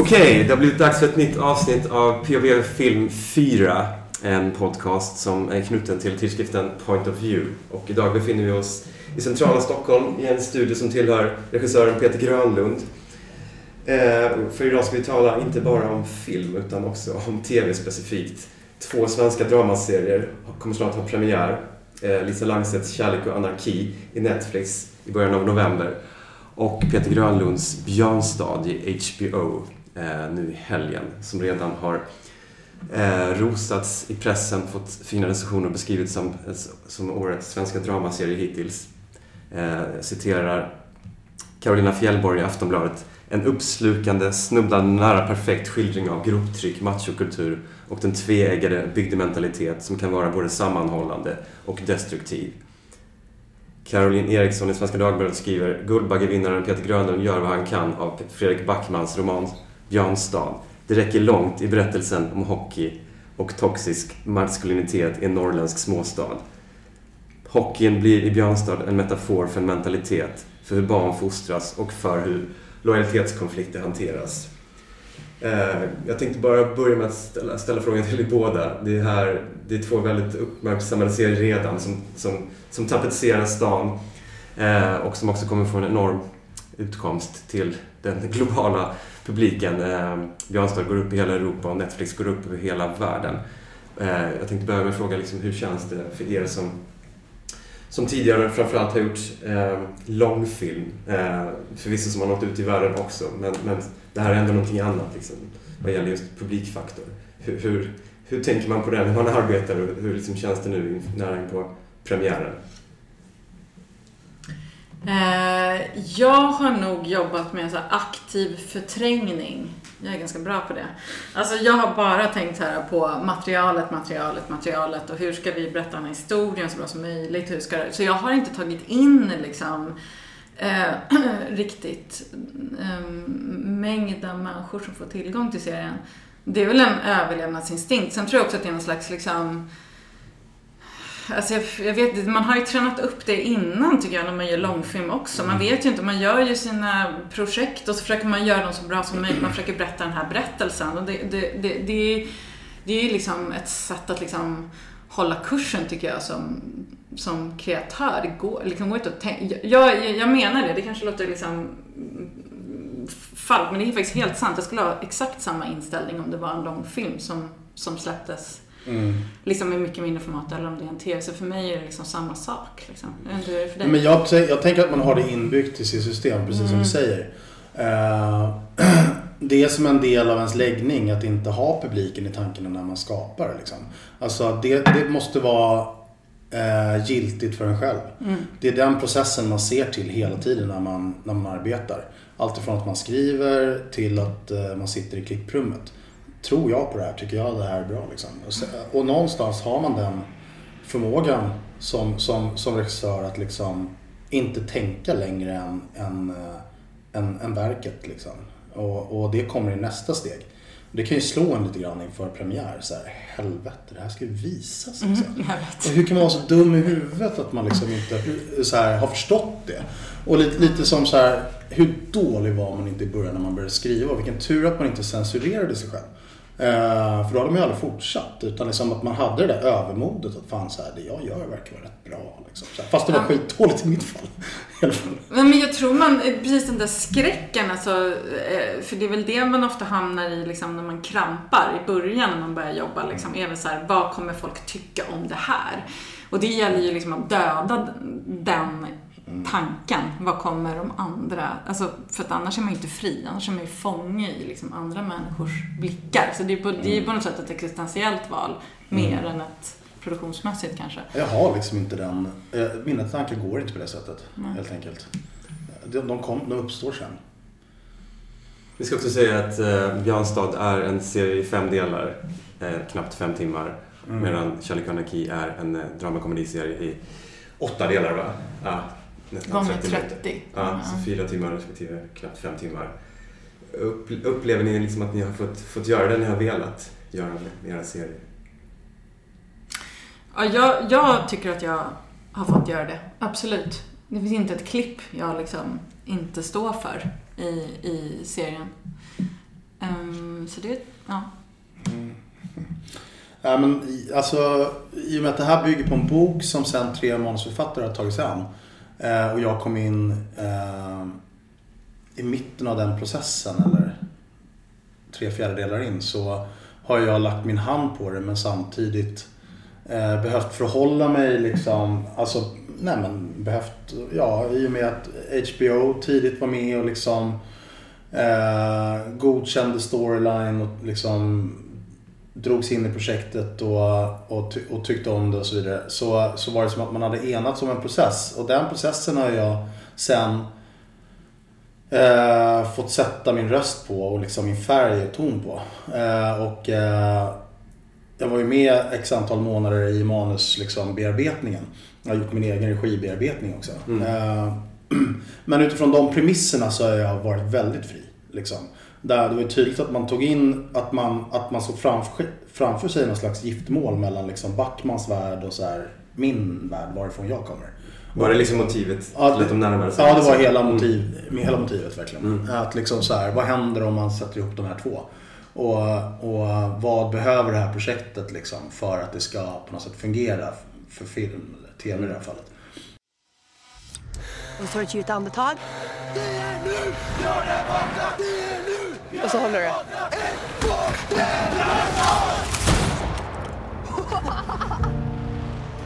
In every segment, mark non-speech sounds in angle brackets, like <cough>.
Okej, det har blivit dags för ett nytt avsnitt av POV Film 4. En podcast som är knuten till tidskriften Point of View. Och idag befinner vi oss i centrala Stockholm i en studio som tillhör regissören Peter Grönlund. Eh, för idag ska vi tala inte bara om film utan också om TV specifikt. Två svenska dramaserier kommer snart ha premiär. Eh, Lisa Langsets Kärlek och anarki i Netflix i början av november. Och Peter Grönlunds Björnstad i HBO Eh, nu i helgen som redan har eh, rosats i pressen, fått fina recensioner och beskrivits som, som årets svenska dramaserie hittills. Eh, citerar Carolina Fjällborg i Aftonbladet. En uppslukande, snubblande nära perfekt skildring av grupptryck, machokultur och den tveeggade bygdementalitet som kan vara både sammanhållande och destruktiv. Caroline Eriksson i Svenska Dagbladet skriver Guldbaggevinnaren Peter Grönlund gör vad han kan av Fredrik Backmans roman Björnstad. Det räcker långt i berättelsen om hockey och toxisk maskulinitet i en norrländsk småstad. Hockeyn blir i Björnstad en metafor för en mentalitet, för hur barn fostras och för hur lojalitetskonflikter hanteras. Eh, jag tänkte bara börja med att ställa, ställa frågan till er båda. Det är, här, det är två väldigt uppmärksammade serier redan som, som, som tapetserar stan eh, och som också kommer få en enorm utkomst till den globala publiken. Eh, Björnstad går upp i hela Europa och Netflix går upp över hela världen. Eh, jag tänkte börja med att fråga liksom, hur känns det för er som, som tidigare framförallt har gjort eh, långfilm? Eh, förvisso som har nått ut i världen också, men, men det här är ändå någonting annat liksom, vad gäller just publikfaktor. Hur, hur, hur tänker man på det när man <laughs> arbetar och hur liksom känns det nu nära på premiären? Eh, jag har nog jobbat med en så aktiv förträngning. Jag är ganska bra på det. Alltså jag har bara tänkt här på materialet, materialet, materialet och hur ska vi berätta den här historien så bra som möjligt. Hur ska det? Så jag har inte tagit in liksom eh, <clears throat> riktigt eh, mängden människor som får tillgång till serien. Det är väl en överlevnadsinstinkt. Sen tror jag också att det är någon slags liksom Alltså jag, jag vet man har ju tränat upp det innan tycker jag när man gör långfilm också. Man mm. vet ju inte, man gör ju sina projekt och så försöker man göra dem så bra som möjligt. Man försöker berätta den här berättelsen. Och det, det, det, det, det är ju liksom ett sätt att liksom hålla kursen tycker jag som, som kreatör. Det går, liksom går inte att tänka. Jag, jag, jag menar det, det kanske låter liksom falskt men det är faktiskt helt sant. Jag skulle ha exakt samma inställning om det var en långfilm som, som släpptes Mm. Liksom i mycket mindre format eller om det är en TV. Så för mig är det liksom samma sak. Liksom. Hur är det för dig? Men jag, jag tänker att man har det inbyggt i sitt system, precis mm. som du säger. Uh, <clears throat> det är som en del av ens läggning att inte ha publiken i tanken när man skapar. Liksom. Alltså det, det måste vara uh, giltigt för en själv. Mm. Det är den processen man ser till hela tiden när man, när man arbetar. Allt ifrån att man skriver till att uh, man sitter i klipprummet tror jag på det här? Tycker jag det här är bra? Liksom? Och, och någonstans har man den förmågan som, som, som regissör att liksom inte tänka längre än, än, eh, än, än verket. Liksom. Och, och det kommer i nästa steg. Det kan ju slå en lite grann inför premiär. Så här, helvete, det här ska ju visas. Liksom. Mm, hur kan man vara så dum i huvudet att man liksom inte så här, har förstått det? Och lite, lite som så här, hur dålig var man inte i början när man började skriva? Vilken tur att man inte censurerade sig själv. Uh, för då hade man ju aldrig fortsatt. Utan liksom att man hade det där övermodet att fan så här, det jag gör verkar vara rätt bra. Liksom. Fast det var ja. skitdåligt i mitt fall. Men jag tror man, precis den där skräcken, alltså, eh, för det är väl det man ofta hamnar i liksom, när man krampar i början när man börjar jobba. Liksom, är så här, vad kommer folk tycka om det här? Och det gäller ju liksom att döda den tanken. Vad kommer de andra... Alltså, för att annars är man ju inte fri. Annars är man ju fånge i liksom andra människors blickar. Så det är på, det är på något sätt ett existentiellt val. Mer mm. än ett produktionsmässigt kanske. Jag har liksom inte den... Eh, mina tankar går inte på det sättet. Nej. Helt enkelt. De, de, kom, de uppstår sen. Vi ska också säga att eh, Björnstad är en serie i fem delar. Eh, knappt fem timmar. Mm. Medan Kärlek och anarki är en eh, dramakomediserie i åtta delar va? Ja, nästan Gånger 30. 30. Ja, mm. så fyra timmar respektive knappt fem timmar. Upp, upplever ni liksom att ni har fått, fått göra det ni har velat göra med era serier? Ja, jag, jag tycker att jag har fått göra det. Absolut. Det finns inte ett klipp jag liksom inte står för i, i serien. Um, så det, ja. Mm. Ja, men, alltså, I och med att det här bygger på en bok som sen tre manusförfattare har tagit sig an. Eh, och jag kom in eh, i mitten av den processen, eller tre fjärdedelar in, så har jag lagt min hand på det men samtidigt eh, behövt förhålla mig liksom, alltså, nej men behövt, ja i och med att HBO tidigt var med och liksom eh, godkände storyline och liksom drogs in i projektet och, och, och, tyckte om det och så vidare. Så, så var det som att man hade enats om en process. Och den processen har jag sen eh, fått sätta min röst på och liksom min färg och ton på. Eh, och eh, jag var ju med x antal månader i manusbearbetningen. Liksom, jag har gjort min egen regibearbetning också. Mm. Eh, <clears throat> men utifrån de premisserna så har jag varit väldigt fri. Liksom. Där det var tydligt att man tog in att man, att man såg framför, framför sig någon slags giftmål mellan liksom Backmans värld och så här, min värld, varifrån jag kommer. Var det liksom motivet ja, till att de närmade sig? Ja, det var hela, motiv, mm. hela motivet verkligen. Mm. Att liksom så här, vad händer om man sätter ihop de här två? Och, och vad behöver det här projektet liksom för att det ska på något sätt fungera för film, tv i det här fallet. Och så tar ett djupt andetag. Det är nu! Gör det borta! Det är nu! Och så håller du det.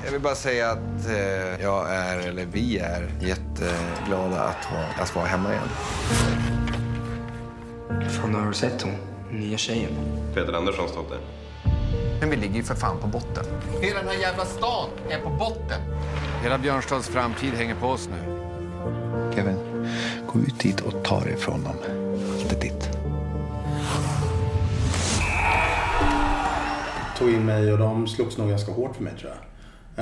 Jag vill bara säga att eh, jag är, eller vi är, jätteglada att, ha, att vara hemma igen. Fan, har du sett hon? Nya tjejen. Peter Anderssons dotter. Men vi ligger ju för fan på botten. Hela den här jävla stan är på botten. Hela Björnstads framtid hänger på oss nu. Kevin, gå ut dit och ta det ifrån dem. Allt är ditt. Tog in mig och de slogs nog ganska hårt för mig tror jag.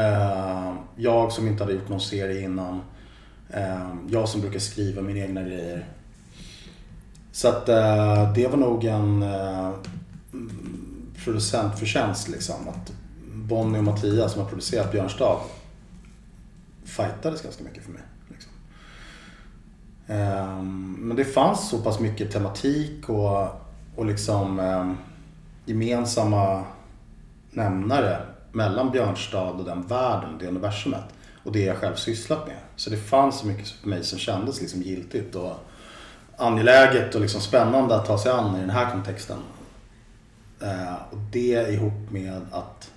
Eh, jag som inte hade gjort någon serie innan. Eh, jag som brukar skriva mina egna grejer. Så att eh, det var nog en producentförtjänst liksom. Att Bonnie och Mattias som har producerat Björnstad fightades ganska mycket för mig. Liksom. Men det fanns så pass mycket tematik och, och liksom gemensamma nämnare mellan Björnstad och den världen, det universumet. Och det jag själv sysslat med. Så det fanns så mycket för mig som kändes liksom giltigt och angeläget och liksom spännande att ta sig an i den här kontexten. Eh, och det ihop med att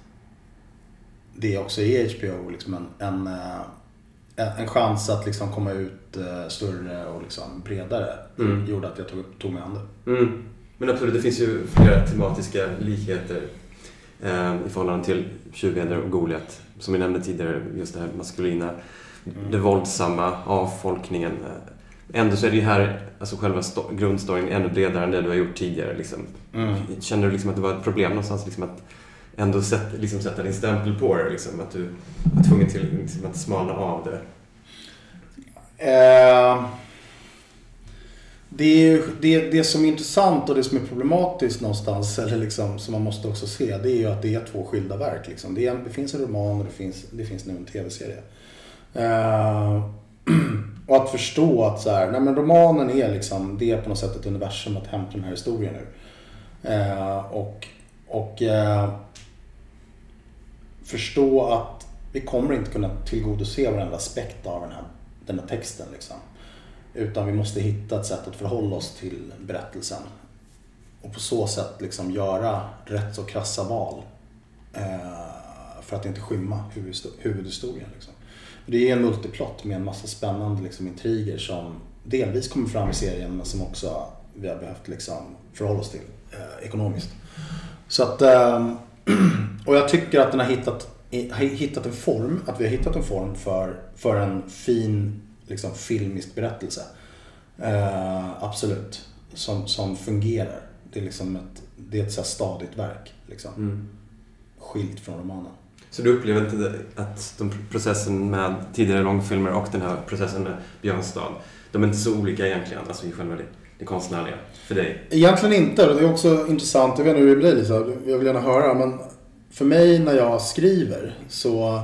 det också är HBO, liksom en, en, eh, en chans att liksom komma ut eh, större och liksom bredare. Mm. Gjorde att jag tog, tog mig an det. Mm. Men absolut, det finns ju flera tematiska likheter i förhållande till Tjuvheder och Goliat. Som vi nämnde tidigare, just det här maskulina, mm. det våldsamma, avfolkningen. Ändå så är det ju här, alltså själva grundstoryn ännu bredare än det du har gjort tidigare. Liksom. Mm. Känner du liksom att det var ett problem någonstans liksom att ändå sätta, liksom sätta din stämpel på det? Liksom, att du var tvungen till liksom, att smalna av det? Uh det, är, det, det som är intressant och det som är problematiskt någonstans, eller liksom, som man måste också se, det är ju att det är två skilda verk. Liksom. Det, är, det finns en roman och det finns, det finns nu en tv-serie. Uh, <clears throat> och att förstå att så här, nej men romanen är liksom, det är på något sätt ett universum att hämta den här historien ur. Uh, och och uh, förstå att vi kommer inte kunna tillgodose varenda aspekt av den här, den här texten. Liksom. Utan vi måste hitta ett sätt att förhålla oss till berättelsen. Och på så sätt liksom göra rätt så krassa val. Eh, för att inte skymma huvudhistorien. Liksom. Det är en multiplott med en massa spännande liksom, intriger som delvis kommer fram i serien men som också vi har behövt liksom, förhålla oss till eh, ekonomiskt. Så att, eh, <clears throat> och jag tycker att den har hittat, hittat en form, att vi har hittat en form för, för en fin liksom, filmisk berättelse. Eh, absolut. Som, som fungerar. Det är liksom ett, det är ett så stadigt verk. Liksom. Mm. Skilt från romanen. Så du upplever inte att de processen med tidigare långfilmer och den här processen med Björnstad, de är inte så olika egentligen, alltså i själva det, det konstnärliga, för dig? Egentligen inte. Det är också intressant, jag vet inte hur det blir, Lisa. jag vill gärna höra, men för mig när jag skriver så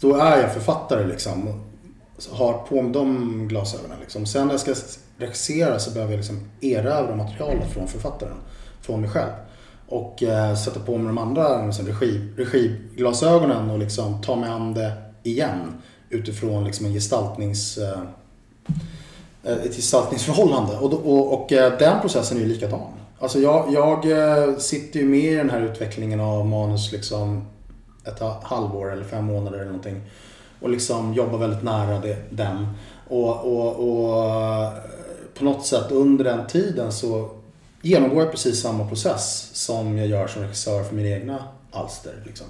då är jag författare liksom har på mig de glasögonen. Liksom. Sen när jag ska regissera så behöver jag liksom erövra materialet från författaren, från mig själv. Och eh, sätta på mig de andra liksom, regi, regiglasögonen och liksom ta mig an det igen utifrån liksom en gestaltnings, eh, eh ett gestaltningsförhållande. Och, och, och eh, den processen är ju likadan. Alltså jag, jag eh, sitter ju med i den här utvecklingen av manus liksom ett halvår eller fem månader eller någonting. Och liksom jobbar väldigt nära det, den. Och, och, och eh, på något sätt under den tiden så genomgår jag precis samma process som jag gör som regissör för mina egna alster. Liksom.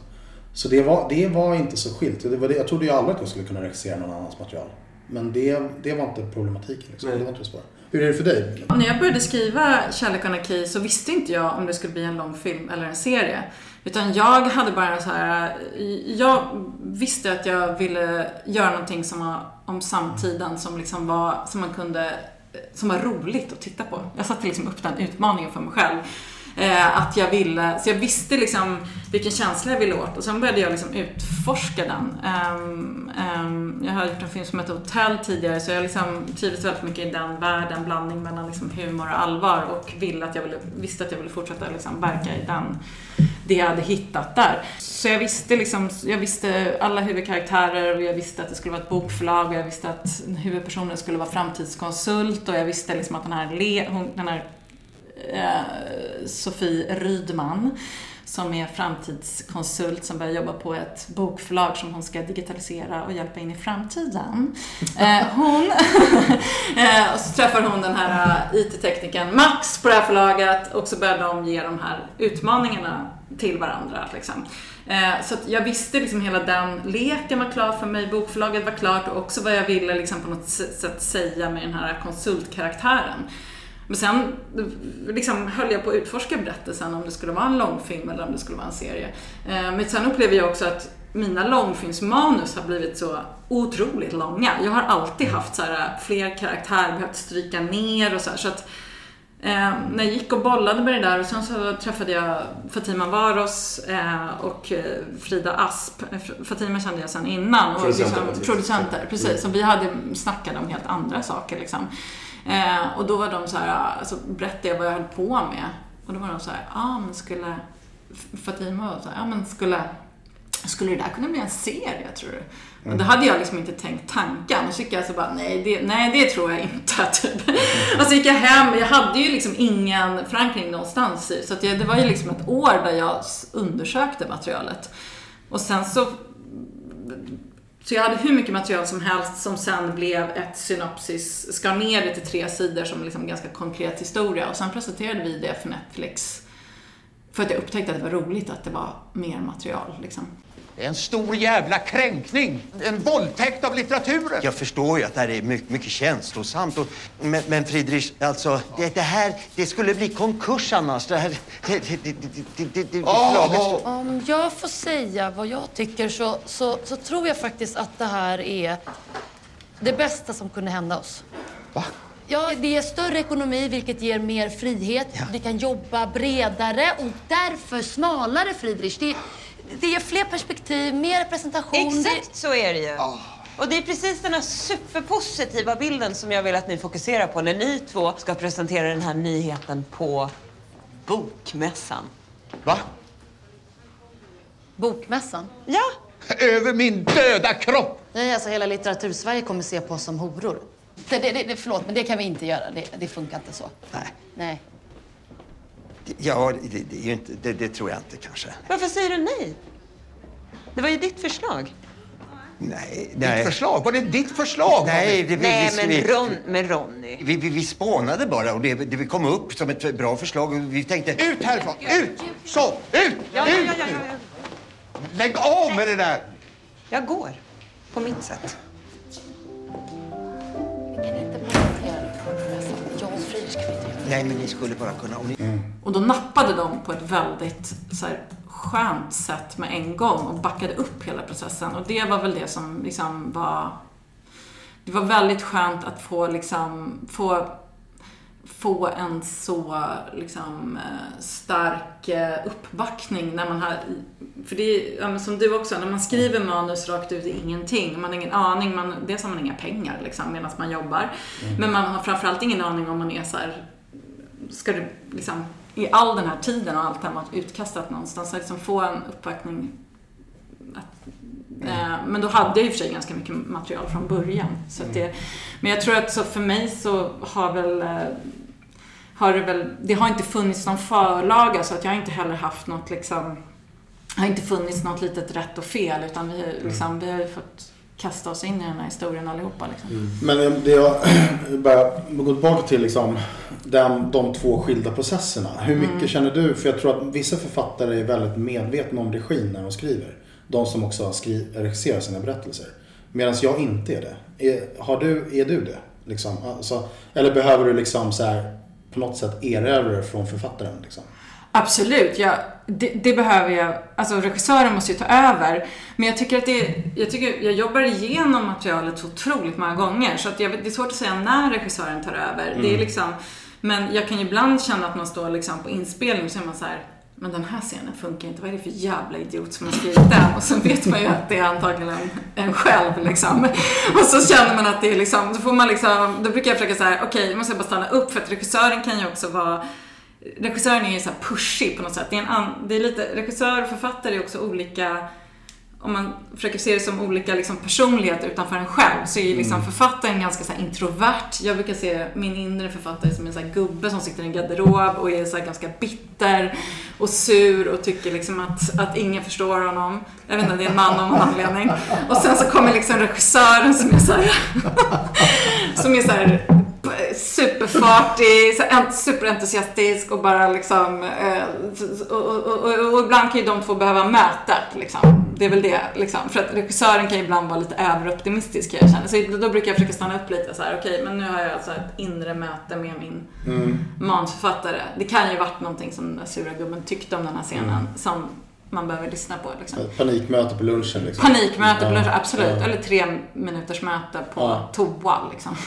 Så det var, det var inte så skilt. Det var det, jag trodde ju aldrig att jag skulle kunna regissera någon annans material. Men det, det var inte problematiken. Liksom. Det var inte det svåra. Hur är det för dig? Och när jag började skriva Kärlek och anarki så visste inte jag om det skulle bli en lång film eller en serie. Utan jag hade bara en så här, jag visste att jag ville göra någonting som var om samtiden som liksom var, som man kunde, som var roligt att titta på. Jag satte liksom upp den utmaningen för mig själv. Eh, att jag ville, så jag visste liksom vilken känsla jag ville åt och sen började jag liksom utforska den. Um, um, jag har gjort en film som heter Hotell tidigare så jag liksom trivdes väldigt mycket i den världen, blandning mellan liksom humor och allvar och ville att jag ville, visste att jag ville fortsätta liksom verka i den, det jag hade hittat där. Så jag visste liksom, jag visste alla huvudkaraktärer och jag visste att det skulle vara ett bokförlag och jag visste att huvudpersonen skulle vara framtidskonsult och jag visste liksom att den här, le, hon, den här Sofie Rydman som är framtidskonsult som börjar jobba på ett bokförlag som hon ska digitalisera och hjälpa in i framtiden. <laughs> Eh, hon, <laughs> eh, och så träffar hon den här eh, IT-teknikern Max på det här förlaget och så börjar de ge de här utmaningarna till varandra. Liksom. Eh, Så jag visste liksom hela den leken var klar för mig, bokförlaget var klart och också vad jag ville liksom på något sätt säga med den här konsultkaraktären. Men sen liksom höll jag på att utforska berättelsen om det skulle vara en långfilm eller om det skulle vara en serie. Eh, Men sen upplever jag också att mina långfilmsmanus har blivit så otroligt långa. Jag har alltid haft så här, fler karaktärer, behövt stryka ner och så här, så att Eh, när jag gick och bollade med det där och sen så träffade jag Fatima Varos eh, och eh, Frida Asp. Eh, Fatima kände jag sedan innan. Och Producenter, liksom, producenter, precis. Och vi hade snackat om helt andra saker liksom. Eh, och då var de så här, alltså berättade jag vad jag höll på med. Och då var de så här, ja ah, men skulle Fatima var så här, ja men skulle skulle det där kunna bli en serie tror du? Och då hade jag liksom inte tänkt tanken. Och så gick jag så bara, nej det, nej, det tror jag inte. <laughs> Typ. Och så gick jag hem. Jag hade ju liksom ingen förankring någonstans i. Så jag, det var ju liksom ett år där jag undersökte materialet. Och sen så så jag hade hur mycket material som helst som sen blev ett synopsis, skar ner det till tre sidor som liksom ganska konkret historia och sen presenterade vi det för Netflix. För att jag upptäckte att det var roligt att det var mer material liksom. Det är en stor jävla kränkning. En våldtäkt av litteraturen. Jag förstår ju att det här är mycket, mycket känslosamt. Och, men, men Friedrich, alltså, det, det här, det skulle bli konkurs annars. Det här, det, det, det, det, står- Om jag får säga vad jag tycker så, så, så tror jag faktiskt att det här är det bästa som kunde hända oss. Va? Ja, det är större ekonomi vilket ger mer frihet. Vi kan jobba bredare och därför smalare Friedrich. Det, det ger fler perspektiv, mer representation. Exakt så är det ju. Och det är precis den här superpositiva bilden som jag vill att ni fokuserar på när ni två ska presentera den här nyheten på Bokmässan. Va? Bokmässan. Ja. Över min döda kropp! Nej, alltså hela litteratursverige kommer se på oss som horor. Det, det, det, förlåt, men det kan vi inte göra. Det, det funkar inte så. Nej. Nej. Ja, det, det, är ju inte, det, det tror jag inte kanske. Varför säger du nej? Det var ju ditt förslag. Nej, Ditt nej. förslag? Var det ditt förslag? Nej, det, vi, Nej, vi, men, vi, Ron, men Ronny. vi, vi, vi spånade bara och det, det kom upp som ett bra förslag. Och vi tänkte... Ut härifrån! Ut! Så! Ut! Ja, ut! ja, ja, ja, ja. Lägg av med det där! Jag går. På mitt sätt. Nej, men ni skulle bara kunna... Om ni, Och då nappade de på ett väldigt så här, skönt sätt med en gång och backade upp hela processen. Och det var väl det som liksom var... Det var väldigt skönt att få liksom, få få en så liksom, eh, stark eh, uppbackning när man har, för det är ja, som du också, när man skriver manus rakt ut i ingenting, man har ingen aning, man, dels har man inga pengar liksom, medan man jobbar, men man har framförallt ingen aning om man är så här, ska du liksom, i all den här tiden och allt det här varit utkastat någonstans, att liksom få en uppbackning att, eh, men då hade jag i och för sig ganska mycket material från början. Så att det, men jag tror att så för mig så har väl eh, har det väl, det har inte funnits någon förlaga så att jag har inte heller haft något liksom, har inte funnits något litet rätt och fel utan vi, liksom, vi har ju fått kasta oss in i den här historien allihopa. Liksom. Men det jag <clears throat> bara gå tillbaka till liksom, den, de två skilda processerna. Hur mycket Mm. känner du? För jag tror att vissa författare är väldigt medvetna om regin när de skriver. De som också skri- regisserar sina berättelser. Medan jag inte är det. Är, har du, är du det? Liksom? Alltså, eller behöver du liksom så här, på något sätt erövra det från författaren? Liksom? Absolut, jag, det, det behöver jag. Alltså regissören måste ju ta över. Men jag tycker att det, jag, tycker, jag jobbar igenom materialet så otroligt många gånger. Så att jag, det är svårt att säga när regissören tar över. Det är Mm. liksom, men jag kan ju ibland känna att man står liksom på inspelning och så är man så här. Men den här scenen funkar inte. Vad är det för jävla idiot som har skrivit den? Och så vet man ju att det är antagligen en, själv liksom. Och så känner man att det är liksom, då får man liksom, då brukar jag försöka så här, okej, nu måste jag bara stanna upp för att regissören kan ju också vara regissören är ju så här pushig på något sätt. Det är, en an, det är lite, regissör och författare är också olika, om man försöker se det som olika liksom, personligheter utanför en själv, så är ju liksom Mm. författaren ganska så introvert. Jag brukar se min inre författare som en så gubbe som sitter i en garderob och är så ganska bitter och sur och tycker liksom att, att ingen förstår honom. Jag vet inte, det är en man av någon anledning. Och sen så kommer liksom regissören som är så här, <laughs> som är så här superfartig, superentusiastisk och bara liksom eh, och, och, och, och ibland kan ju de två behöva mötet liksom. Det är väl det liksom. För att regissören kan ju ibland vara lite överoptimistisk jag känna. Så då brukar jag försöka stanna upp lite så här. okej men nu har jag alltså ett inre möte med min Mm. manusförfattare. Det kan ju varit någonting som den där sura gubben tyckte om den här scenen Mm. som man behöver lyssna på liksom. Panikmöte på lunchen liksom. Panikmöte på lunch, Ja, absolut. ja. Eller tre minuters möte på Ja. toa liksom. <laughs>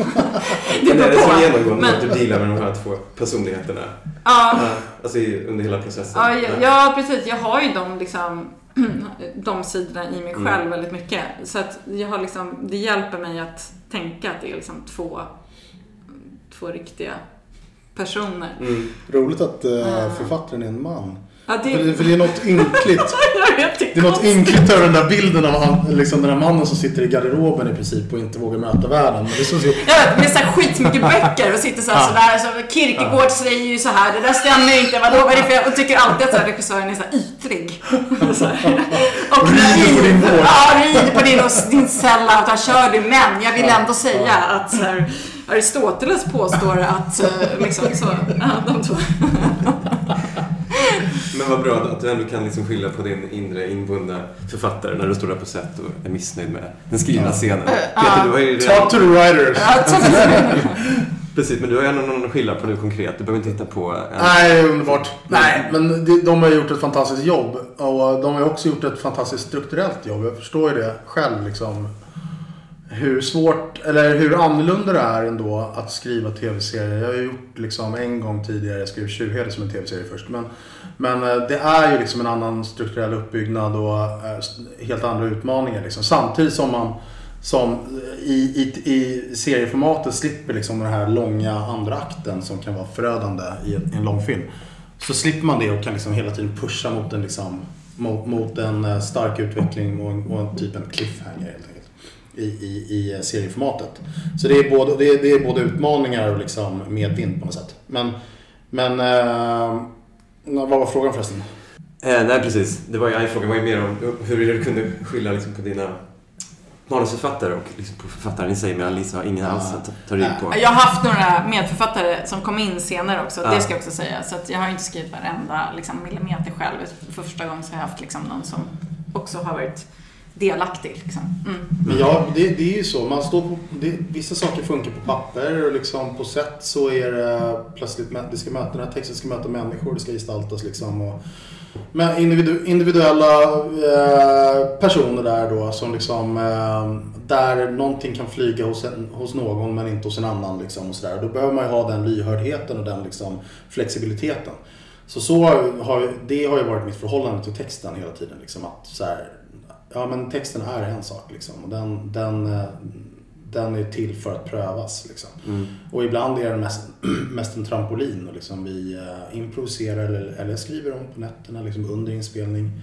Men är det som genomgående Men- att du dealar med de här två personligheterna? Ja. Alltså under hela processen? Ja, ja, ja, precis. Jag har ju de, liksom, <clears throat> de sidorna i mig Mm. själv väldigt mycket. Så att jag har liksom, det hjälper mig att tänka att det är liksom två, två riktiga personer. Roligt att Ja. författaren är en man. Ja, det- För, det, för det är något ynkligt. <laughs> Det är något ynkligt över den där bilden av han, liksom den där mannen som sitter i garderoben i princip och inte vågar möta världen. Men det är så, vet, med så här skitmycket böcker och sitter så här, Ja. sådär. Så Kierkegaard säger ju så här, det där stämmer inte, vadå, vad är det för... Och tycker alltid att så här, regissören är så här ytlig. <laughs> Så här. <laughs> Och Rider på din vård. Ja, rider på din, och din sellout, han kör du. Men jag vill ändå säga att så här, Aristoteles påstår att eh, liksom så, ja, de två. Men vad bra att du ändå kan liksom skilja på din inre invunda författare när du står där på set och är missnöjd med den skrivna Ja. scenen. Ja. Peter, du har ju redan... Talk to the writers. <laughs> Precis, men du har ju ändå någon skillnad på nu konkret. Du behöver inte hitta på en... Nej, underbart. Nej, men de, de har gjort ett fantastiskt jobb. Och de har också gjort ett fantastiskt strukturellt jobb. Jag förstår ju det själv liksom. Hur svårt, eller hur annorlunda det är ändå att skriva tv-serier. Jag har ju gjort liksom en gång tidigare, jag skrev Tjurheden som en tv-serie först. Men, men eh, det är ju liksom en annan strukturell uppbyggnad och eh, helt andra utmaningar. Liksom. Samtidigt som man som i, i, i serieformatet slipper liksom den här långa andra akten som kan vara förödande i en, i en långfilm. Så slipper man det och kan liksom hela tiden pusha mot en, liksom, mot, mot en eh, stark utveckling och en, och en typ en cliffhanger helt enkelt. I, i, i serieformatet. Så det är både, det är, det är både utmaningar och liksom medvind på något sätt. Men, men eh, vad var frågan förresten? Eh, nej, precis. Det var ju, frågan var ju mer om hur du kunde skilja liksom på dina manusförfattare och liksom på författaren i sig, medan Lisa har ingen alls att ta- rygg på. Jag har haft några medförfattare som kom in senare också, Ja. det ska jag också säga. Så att jag har inte skrivit varenda liksom, millimeter själv. För första gången så har jag haft liksom, någon som också har varit delaktig. Liksom. Mm. Men ja, det, det är ju så. Man står på, det, vissa saker funkar på papper och liksom på sätt så är det plötsligt, det ska möta, den här texten ska möta människor, det ska gestaltas liksom. Och, Men individu individuella eh, personer där då som liksom eh, där någonting kan flyga hos, en, hos någon men inte hos en annan liksom och sådär. Då behöver man ju ha den lyhördheten och den liksom flexibiliteten. Så, så har, det har ju varit mitt förhållande till texten hela tiden. Liksom, att så här, ja men texten är en sak liksom. Och den, den, eh, den är till för att prövas. Liksom. Mm. Och ibland är den mest, <clears throat> mest en trampolin och liksom vi uh, improviserar eller, eller skriver om på nätterna liksom under inspelning.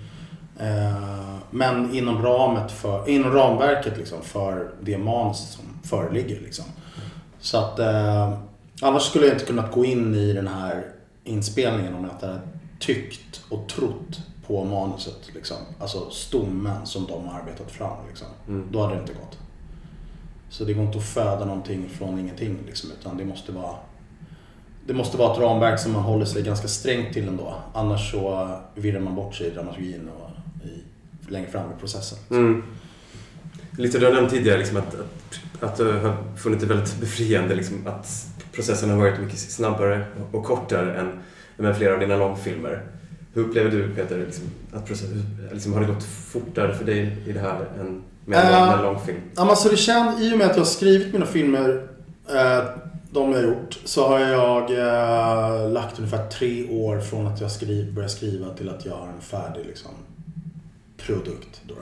Uh, men inom, ramet för, inom ramverket liksom, för det manus som föreligger. Liksom. Så att annars skulle jag inte kunnat gå in i den här inspelningen om jag inte hade tyckt och trott på manuset. Liksom. Alltså stommen som de har arbetat fram. Liksom. Mm. Då hade det inte gått. Så det går inte att föda någonting från ingenting. Liksom, utan det måste vara det måste vara ett ramverk som man håller sig ganska strängt till ändå. Annars så virrar man bort sig i dramaturgin och i, längre fram i processen. Mm. Lite du har nämnt tidigare liksom att, att, att du har funnit det väldigt befriande liksom, att processen har varit mycket snabbare och kortare än med flera av dina långfilmer. Hur upplever du Peter, liksom, att processen, liksom, har det gått fortare för dig i det här än med en, Eh, en långfilm? Ja, men så det känd, I och med att jag har skrivit mina filmer, eh, de jag har gjort, så har jag eh, lagt ungefär tre år från att jag skriv, började skriva till att jag har en färdig liksom, produkt. Då.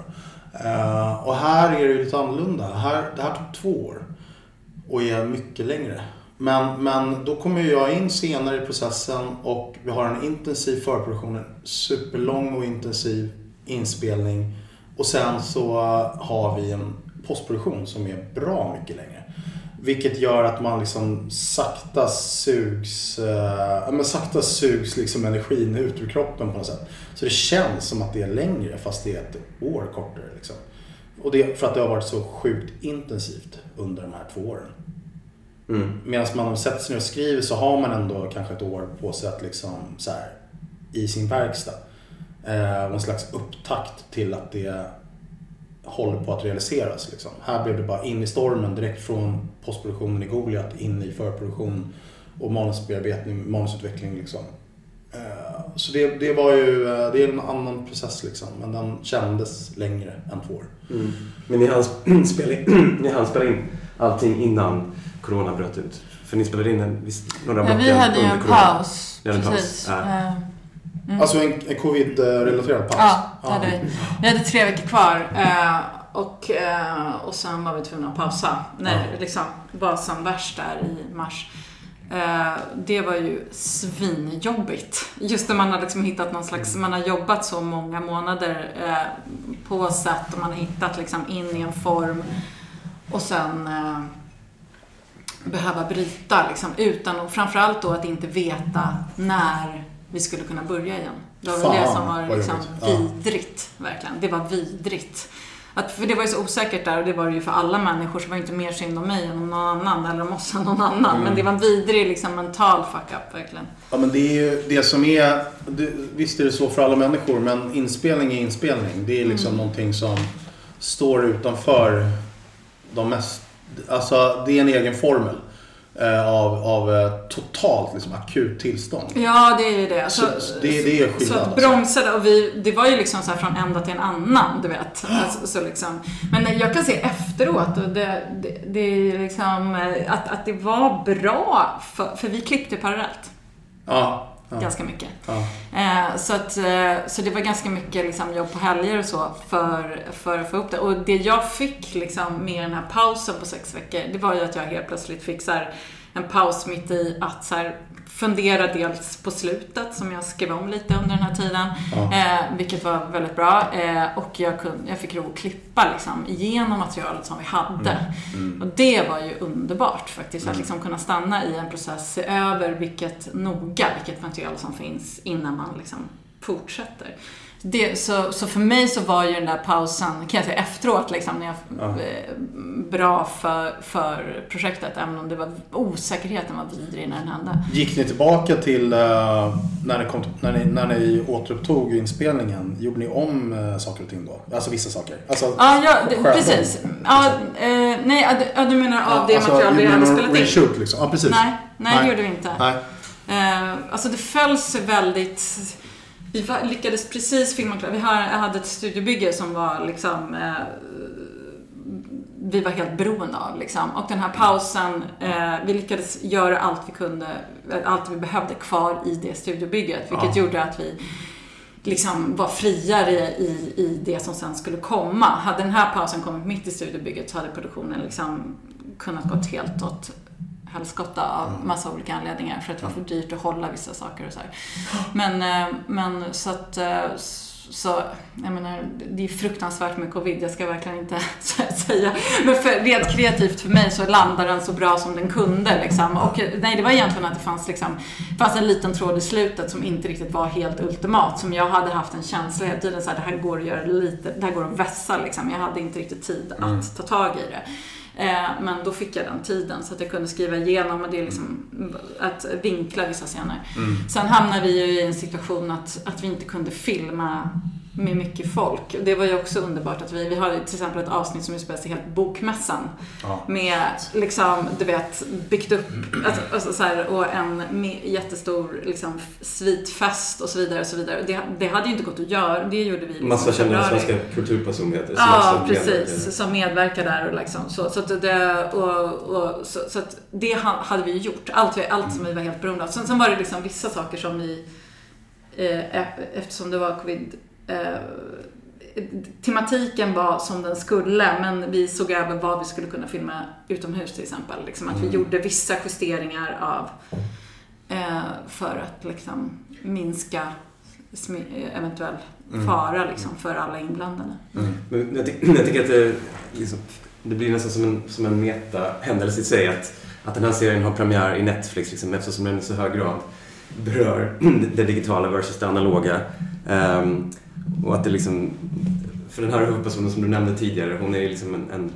Eh, och här är det lite annorlunda. Här, det här tog två år och är mycket längre. Men, men då kommer jag in senare i processen och vi har en intensiv förproduktion, en superlång och intensiv inspelning. Och sen så har vi en postproduktion som är bra mycket längre. Vilket gör att man liksom sakta sugs, eh, ja, men sakta sugs liksom energin ut ur kroppen på något sätt. Så det känns som att det är längre fast det är ett år kortare. Liksom. Och det är för att det har varit så sjukt intensivt under de här två åren. Mm. Medan man sätter sig ner och skriver så har man ändå kanske ett år på sig att liksom så här, i sin verkstad. Eh, en slags upptakt till att det håller på att realiseras. Liksom. Här blev det bara in i stormen direkt från postproduktionen i Goliat in i förproduktion och manusbearbetning, manusutveckling. Liksom. Eh, så det, det var ju eh, det är en annan process liksom, men den kändes längre än två år. Mm. Men ni hann, <clears throat> spela in, <clears throat> ni hann spela in allting innan Corona bröt ut? För ni spelade in en, visst, några Ja, block vi hade ju en corona. paus. Ni hade en paus. Ja. Mm. Alltså en, en covid-relaterad paus? Ja, det hade vi. Vi hade tre veckor kvar. eh, Och, eh, och sen var vi tvungna att pausa. När det liksom var som värst där i mars. Eh, Det var ju svinjobbigt. Just när man har liksom hittat någon slags, man har jobbat så många månader på sätt och man har hittat liksom in i en form. Och sen behöva bryta liksom, utan och framförallt då att inte veta när vi skulle kunna börja igen. Det var väl det Fan, som var liksom vidrigt, verkligen. Det var vidrigt. Att, för det var ju så osäkert där och det var det ju för alla människor så det var ju inte mer synd om mig än om någon annan eller om oss än någon annan. Mm. Men det var en vidrig liksom mental fuck-up verkligen. Ja men det är ju det som är, det, visst är det så för alla människor men inspelning är inspelning. Det är liksom Mm. någonting som står utanför de mest, alltså det är en egen formel eh, av, av eh, totalt liksom akut tillstånd. Ja, det är ju det. Så- så det- det är skillnad, Så att alltså. bromsade och vi, det var ju liksom så här från ända till en annan, du vet. Alltså, så liksom. Men jag kan se efteråt och det, det, det är liksom eh, att, att det var bra, för, för vi klippte parallellt. Ja, ja. Ganska mycket. Ja. Eh, så, att, eh, så det var ganska mycket liksom, jobb på helger och så för, för att få upp det. Och det jag fick liksom, med den här pausen på sex veckor, det var ju att jag helt plötsligt fick så här, en paus mitt i att så här, fundera dels på slutet, som jag skrev om lite under den här tiden, Ja. eh, vilket var väldigt bra. Eh, och jag, kunde, jag fick lov att klippa liksom, igenom materialet som vi hade. Mm. Mm. Och det var ju underbart faktiskt, att Mm. liksom kunna stanna i en process, se över vilket noga, vilket material som finns innan man liksom fortsätter. Det, så, så för mig så var ju den där pausen, kan jag säga efteråt, liksom, när jag, Ja. eh, bra för, för projektet. Även om det var osäkerheten var vidrig när den hände. Gick ni tillbaka till eh, när, ni kom, när, ni, när ni återupptog inspelningen? Gjorde ni om eh, saker och ting då? Alltså vissa saker? Alltså, Ja, ja det, precis. Ja, eh, nej, du, du menar av Ja, det alltså, material vi hade spelat in? reshoot, liksom? Ja, precis. Nej, nej, Nej. det gjorde vi inte. Nej. Eh, alltså det föll sig väldigt... Vi var, lyckades precis filma klart. Vi har, jag hade ett studiobygge som var liksom eh, vi var helt beroende av. Liksom. Och den här pausen, eh, vi lyckades göra allt vi kunde, allt vi behövde kvar i det studiobygget. Vilket Ja. gjorde att vi liksom var friare i, i det som sen skulle komma. Hade den här pausen kommit mitt i studiobygget så hade produktionen liksom kunnat gått helt åt helskotta av massa olika anledningar för att det var för dyrt att hålla vissa saker och så här. Men, eh, men så att eh, så, jag menar, det är fruktansvärt med covid, jag ska verkligen inte <laughs> säga. Men för, rent kreativt för mig så landade den så bra som den kunde. Liksom. Och nej, det var egentligen att det fanns, liksom, fanns en liten tråd i slutet som inte riktigt var helt ultimat. Som jag hade haft en känsla hela tiden, så här, det här går att göra lite, det här går att vässa liksom. Jag hade inte riktigt tid att Mm. ta tag i det. Eh, Men då fick jag den tiden så att jag kunde skriva igenom och det är liksom att vinkla vissa scener. Mm. Sen hamnade vi ju i en situation att, att vi inte kunde filma med mycket folk. Det var ju också underbart att vi, vi har till exempel ett avsnitt som utspelar sig helt bokmässan. Ja. Med liksom, du vet, byggt upp, alltså, alltså, så här, och en jättestor liksom, svitfest och så vidare. Och så vidare. Det, det hade ju inte gått att göra, det gjorde vi liksom Massa kända svenska kulturpersonligheter som Ja, precis. Som medverkar där och liksom så. Så, att det, och, och, så, så att det ha- hade vi gjort. Allt, allt som vi var helt beroende av. Sen, sen var det liksom vissa saker som vi, eh, e- eftersom det var covid, eh, tematiken var som den skulle, men vi såg över vad vi skulle kunna filma utomhus till exempel. Liksom att vi Mm. gjorde vissa justeringar av, eh, för att liksom minska eventuell Mm. fara liksom, för alla inblandade. Men jag, ty- <clears throat> jag tycker att det, liksom, det blir nästan som en, som en meta-händelse i sig att, att den här serien har premiär i Netflix liksom, eftersom den i så hög grad berör <clears throat> det digitala versus det analoga. Ehm, och att det liksom, för den här huvudpersonen som du nämnde tidigare, hon är ju liksom en, en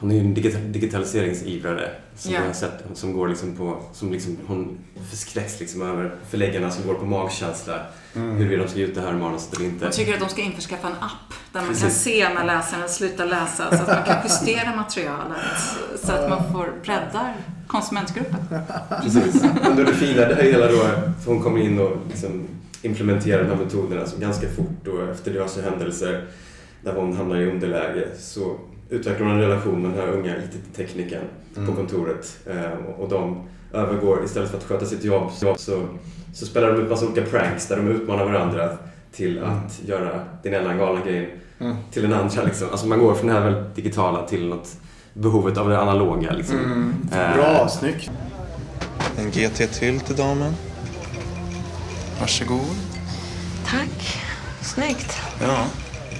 hon är ju en digita- digitaliseringsivrare som, har sett, som går liksom på, som liksom, hon förskräcks liksom över förläggarna som går på magkänsla Mm. huruvida de ska ge ut det här manuset eller inte. Jag tycker att de ska införskaffa en app där man kan Precis. se när läsaren slutar läsa så att man kan justera materialet så att man får breddar konsumentgruppen. Precis. Men då det fina, det hela då, för hon kommer in och liksom implementerar de här metoderna så ganska fort och efter diverse händelser där hon hamnar i underläge så utvecklar hon en relation med den här unga IT-teknikern på Mm. kontoret eh, och- de övergår, istället för att sköta sitt jobb så, så spelar de ut massa olika pranks där de utmanar varandra till att göra den ena galna grejen Mm. till den andra. Liksom. Alltså man går från det här väldigt digitala till något behovet av det analoga. Liksom. Mm. Eh, Bra, snyggt. En GT till till damen. Varsågod. Tack. Snyggt. Ja,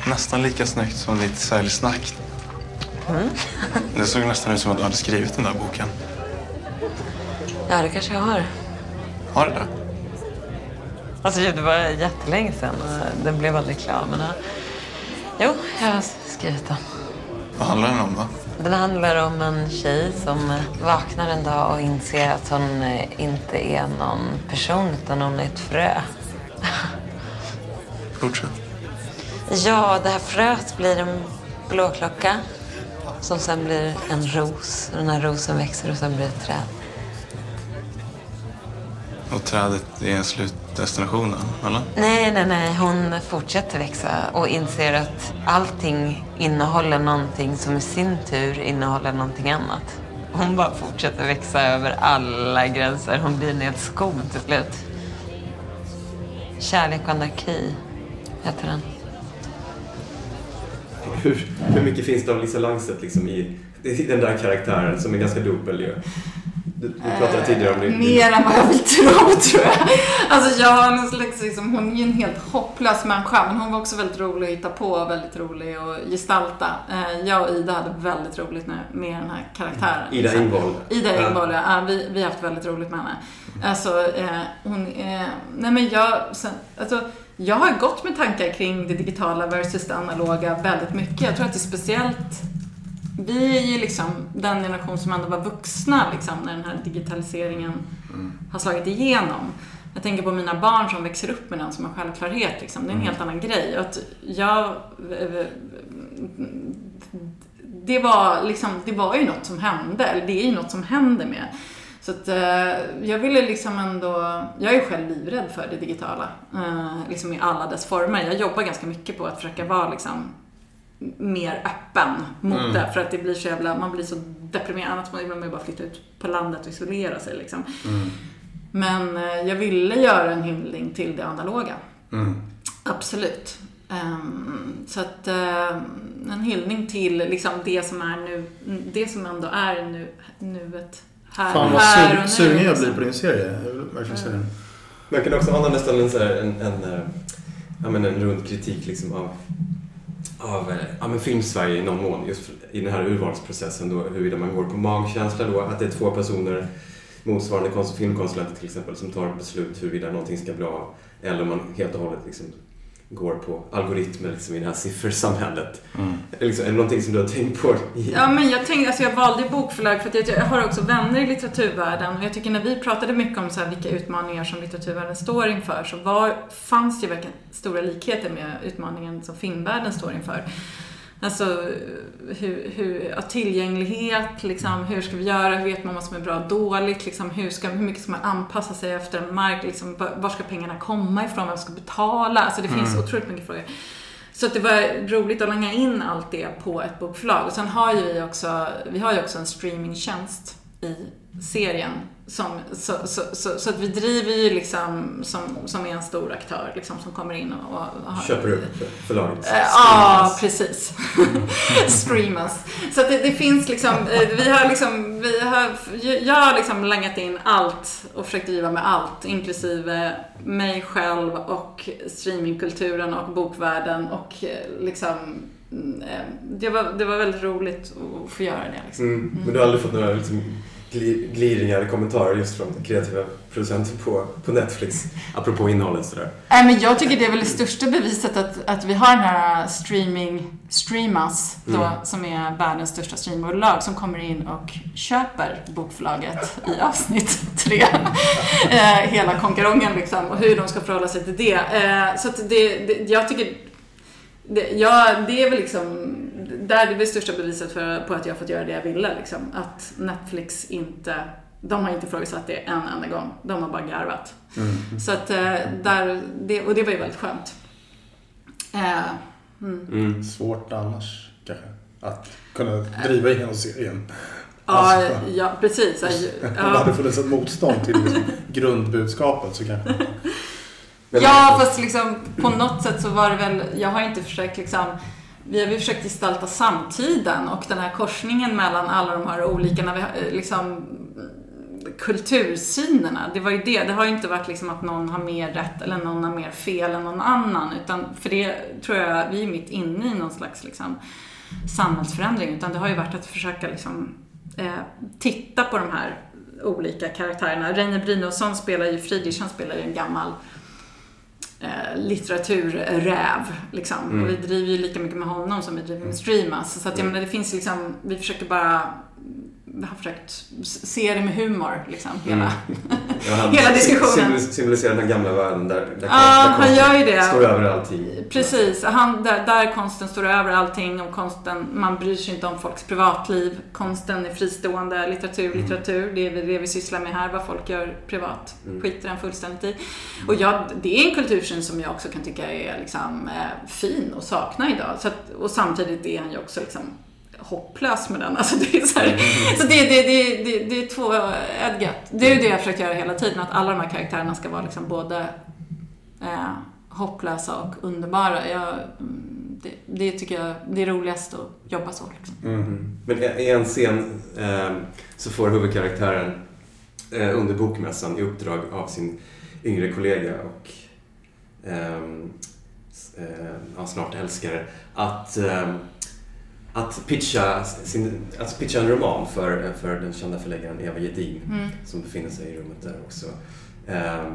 nästan lika snyggt som ditt säljsnack. Mm. Det såg nästan ut som att du hade skrivit den där boken. Ja, det kanske jag har. Har du det? Alltså, det var jättelänge sedan den blev aldrig klar. Men, jo, jag har skrivit den. Vad handlar den om då? Den handlar om en tjej som eh, vaknar en dag och inser att hon eh, inte är någon person utan hon är ett frö. <laughs> Fortsätt. Ja, det här fröet blir en blåklocka som sen blir en ros. Den här rosen växer och sen blir ett träd. Och trädet är slutdestinationen, eller? Nej, nej, nej. Hon fortsätter växa och inser att allting innehåller någonting som i sin tur innehåller någonting annat. Hon bara fortsätter växa över alla gränser. Hon blir en hel skog till slut. Kärlek och anarki heter den. Hur, hur mycket finns det av Lisa Langset liksom i, i den där karaktären som är ganska dubbel ju? Du, du pratade tidigare om. Eh, Mer än vad jag vill tro, tror jag. Alltså, jag har en slags, liksom, hon är ju en helt hopplös människa, men hon var också väldigt rolig att hitta på, väldigt rolig att gestalta. Eh, Jag och Ida hade väldigt roligt med, med den här karaktären. Ida liksom. Engvall. Ida. Engvall, ja. ja. Vi, vi har haft väldigt roligt med henne. Alltså, eh, hon, eh, nej men jag, sen, alltså, jag har gått med tankar kring det digitala versus det analoga väldigt mycket. Jag tror att det är speciellt vi är ju liksom den generation som ändå var vuxna liksom, när den här digitaliseringen har slagit igenom. Jag tänker på mina barn som växer upp med den som en självklarhet. Liksom. Det är en Mm. helt annan grej. Och att jag, det, var liksom, det var ju något som hände, eller det är ju något som händer med Så att eh, jag ville liksom ändå, jag är själv livrädd för det digitala. Eh, liksom i alla dess former. Jag jobbar ganska mycket på att försöka vara liksom mer öppen mot Mm. det. För att det blir så jävla, man blir så deprimerad. Annars vill man ju bara flytta ut på landet och isolera sig liksom. Men eh, jag ville göra en hyllning till det analoga. Mm. Absolut. Ehm, så att eh, en hyllning till liksom det som är nu, det som ändå är nu, nuet. Här, Fan vad här su- och nu. sugen jag blir liksom. på din serie. Jag vill verkligen se den. Jag kan också ana nästan en, en, en, eh, ja, men en rund kritik liksom av, av ja, men film-Sverige i någon mån. Just i den här urvalsprocessen då, huruvida man går på magkänsla då, att det är två personer, motsvarande konst- filmkonsulenter till exempel, som tar beslut huruvida någonting ska bli av. Eller om man helt och hållet liksom går på algoritmer liksom, i det här siffersamhället. Mm. Liksom, är det någonting som du har tänkt på? I, Ja, men jag tänkte, alltså jag valde bokförlag för att jag, jag har också vänner i litteraturvärlden och jag tycker när vi pratade mycket om så här, vilka utmaningar som litteraturvärlden står inför så var, fanns det ju verkligen stora likheter med utmaningen som filmvärlden står inför. Alltså hur, hur, ja, tillgänglighet, liksom, hur ska vi göra, hur vet man vad som är bra och dåligt, liksom, hur, ska, hur mycket ska man anpassa sig efter en mark, liksom, var ska pengarna komma ifrån, vem ska betala? Alltså det finns Mm. otroligt mycket frågor. Så att det var roligt att langa in allt det på ett bokförlag. Och sen har ju vi också, vi har ju också en streamingtjänst i serien. Som, så, så, så, så att vi driver ju liksom som, som är en stor aktör liksom, som kommer in och, och har, Köper upp förlaget? Eh, Ja, precis. <laughs> Streamas. Så att det, det finns liksom, eh, vi har liksom, vi har, jag har liksom langat in allt och försökt driva med allt, inklusive mig själv och streamingkulturen och bokvärlden och eh, liksom, mm, det var, det var väldigt roligt att få göra det. Liksom. Mm. Men du har aldrig fått några liksom, gli- gliringar eller kommentarer just från kreativa producenter på, på Netflix? Apropå innehållet sådär. Nej, men jag tycker det är väl det största beviset att, att vi har den här streaming, Streamas, då, Mm. som är världens största streambolag, som kommer in och köper bokförlaget i avsnitt tre. <laughs> eh, hela konkarongen liksom, och hur de ska förhålla sig till det. Eh, så att det, det, jag tycker, det, ja, det är väl liksom, där det är väl största beviset för, på att jag har fått göra det jag ville. Liksom. Att Netflix inte, de har inte ifrågasatt det en enda gång. De har bara garvat. Mm. Så att eh, där, det, och det var ju väldigt skönt. Eh, mm. Svårt annars kanske. Att kunna driva igenom serien. Ja, Alltså, ja, precis. <laughs> Om det hade funnits ett motstånd till liksom <laughs> grundbudskapet så kanske Ja, fast liksom på något sätt så var det väl, jag har inte försökt liksom, vi har ju försökt gestalta samtiden och den här korsningen mellan alla de här olika, när vi, eh, liksom, kultursynerna. Det var ju det, det har ju inte varit liksom att någon har mer rätt eller någon har mer fel än någon annan. Utan för det tror jag, vi är mitt inne i någon slags liksom, samhällsförändring. Utan det har ju varit att försöka liksom, eh, titta på de här olika karaktärerna. Reine Brynolfsson spelar ju, Friedrich han spelar ju en gammal eh, litteraturräv. Liksom. Mm. Och vi driver ju lika mycket med honom som vi driver med Streamas. Så att jag menar, det finns liksom, vi försöker bara har försökt se det med humor, liksom, hela, <laughs> han hela diskussionen. symbol- Symboliserar den gamla världen där, där, han konsten gör ju det. står över allting. Precis, han, där, där konsten står över allting och konsten, man bryr sig inte om folks privatliv. Konsten är fristående, litteratur, litteratur. Det är det vi sysslar med här, vad folk gör privat. Mm. Skiter den fullständigt i. Och jag, det är en kultursyn som jag också kan tycka är liksom, eh, fin och sakna idag. Så att, och samtidigt är han ju också liksom hopplös med den. Alltså det är så här, så det, det, det, det, det är två Edgat. Det är ju det jag försökt göra hela tiden, att alla de här karaktärerna ska vara liksom både eh, hopplösa och underbara. Jag, mm, det, det tycker jag det är roligast att jobba så. Liksom. Mm. Men i en scen eh, så får huvudkaraktären eh, under bokmässan i uppdrag av sin yngre kollega och eh, ja, snart älskare att, ehm, att, pitcha sin, att pitcha en roman för, för den kända förläggaren Eva Gedin Mm. som befinner sig i rummet där också. Ehm,